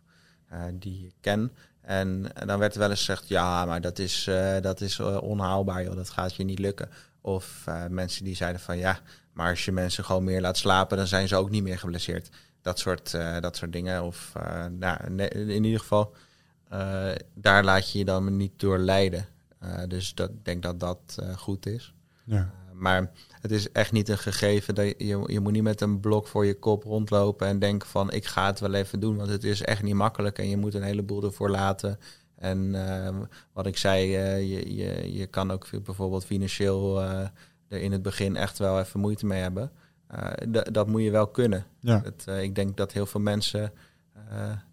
die ik ken. En, en dan werd er wel eens gezegd, ja, maar dat is, eh, dat is eh, onhaalbaar, joh, dat gaat je niet lukken. Of eh, mensen die zeiden van ja, maar als je mensen gewoon meer laat slapen, dan zijn ze ook niet meer geblesseerd. Dat soort, dat soort dingen. Of nou, nee, in ieder geval, daar laat je je dan niet door leiden. dus dat, ik denk dat dat goed is. Ja. maar het is echt niet een gegeven dat je, je moet niet met een blok voor je kop rondlopen en denken van ik ga het wel even doen, want het is echt niet makkelijk en je moet een heleboel ervoor laten. En wat ik zei, je, je, je kan ook bijvoorbeeld financieel er in het begin echt wel even moeite mee hebben. dat moet je wel kunnen. Ja. ik denk dat heel veel mensen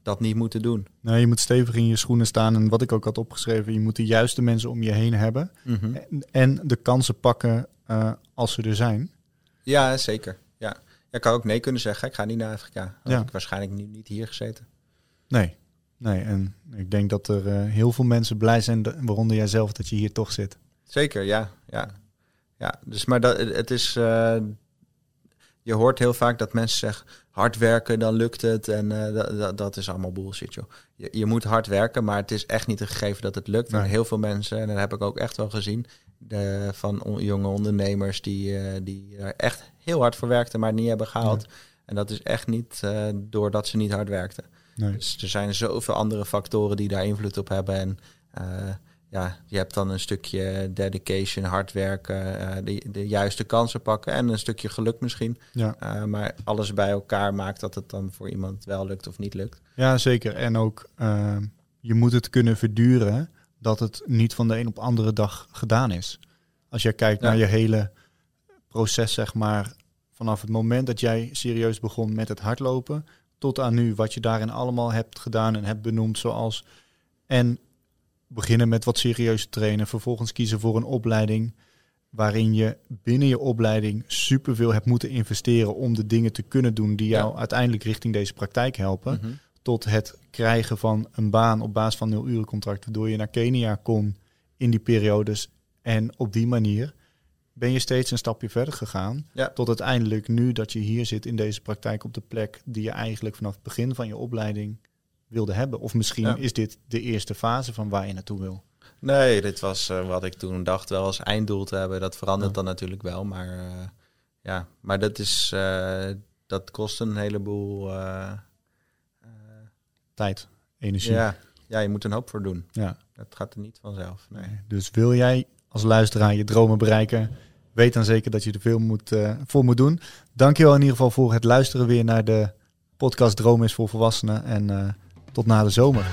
dat niet moeten doen. Nou, je moet stevig in je schoenen staan. En wat ik ook had opgeschreven, je moet de juiste mensen om je heen hebben. Mhm. en, en, de kansen pakken uh, als ze er zijn. Ja, zeker. Ja. Ik kan ook nee kunnen zeggen. Ik ga niet naar Afrika. Ja. ik waarschijnlijk niet, niet hier gezeten. Nee. Nee, en ik denk dat er uh, heel veel mensen blij zijn, waaronder jij zelf, dat je hier toch zit. Zeker, ja. ja. ja dus, maar dat, het is je hoort heel vaak dat mensen zeggen hard werken, dan lukt het. En uh, dat, dat is allemaal bullshit, joh. Je, je, moet hard werken, maar het is echt niet een gegeven dat het lukt. Nee. Heel veel mensen, en dat heb ik ook echt wel gezien, de, van jonge ondernemers die, uh, die er echt heel hard voor werkten, maar het niet hebben gehaald. En dat is echt niet uh, doordat ze niet hard werkten. Nee. Dus er zijn zoveel andere factoren die daar invloed op hebben. En ja, je hebt dan een stukje dedication, hard werken, uh, de, de juiste kansen pakken en een stukje geluk misschien. Ja. Uh, maar alles bij elkaar maakt dat het dan voor iemand wel lukt of niet lukt. Ja, zeker. En ook uh, je moet het kunnen verduren dat het niet van de een op andere dag gedaan is. Als jij kijkt ja. naar je hele proces, zeg maar, vanaf het moment dat jij serieus begon met het hardlopen tot aan nu, wat je daarin allemaal hebt gedaan en hebt benoemd, zoals en beginnen met wat serieus trainen, vervolgens kiezen voor een opleiding waarin je binnen je opleiding superveel hebt moeten investeren om de dingen te kunnen doen die jou uiteindelijk richting deze praktijk helpen. Mhm. Tot het krijgen van een baan op basis van nul uren contract, waardoor je naar Kenia kon in die periodes. En op die manier ben je steeds een stapje verder gegaan. Ja. Tot uiteindelijk nu dat je hier zit in deze praktijk op de plek die je eigenlijk vanaf het begin van je opleiding wilde hebben. Of misschien Ja. is dit de eerste fase van waar je naartoe wil. Nee, dit was eh, wat ik toen dacht wel als einddoel te hebben. Dat verandert Ja. dan natuurlijk wel, maar eh, ja, maar dat is eh, dat kost een heleboel. Tijd, energie. ja, ja, je moet een hoop voor doen. Ja. Dat gaat er niet vanzelf. Nee. Dus wil jij als luisteraar je dromen bereiken, weet dan zeker dat je er veel moet, voor moet doen. Dankjewel in ieder geval voor het luisteren weer naar de podcast Droom is voor Volwassenen. En tot na de zomer.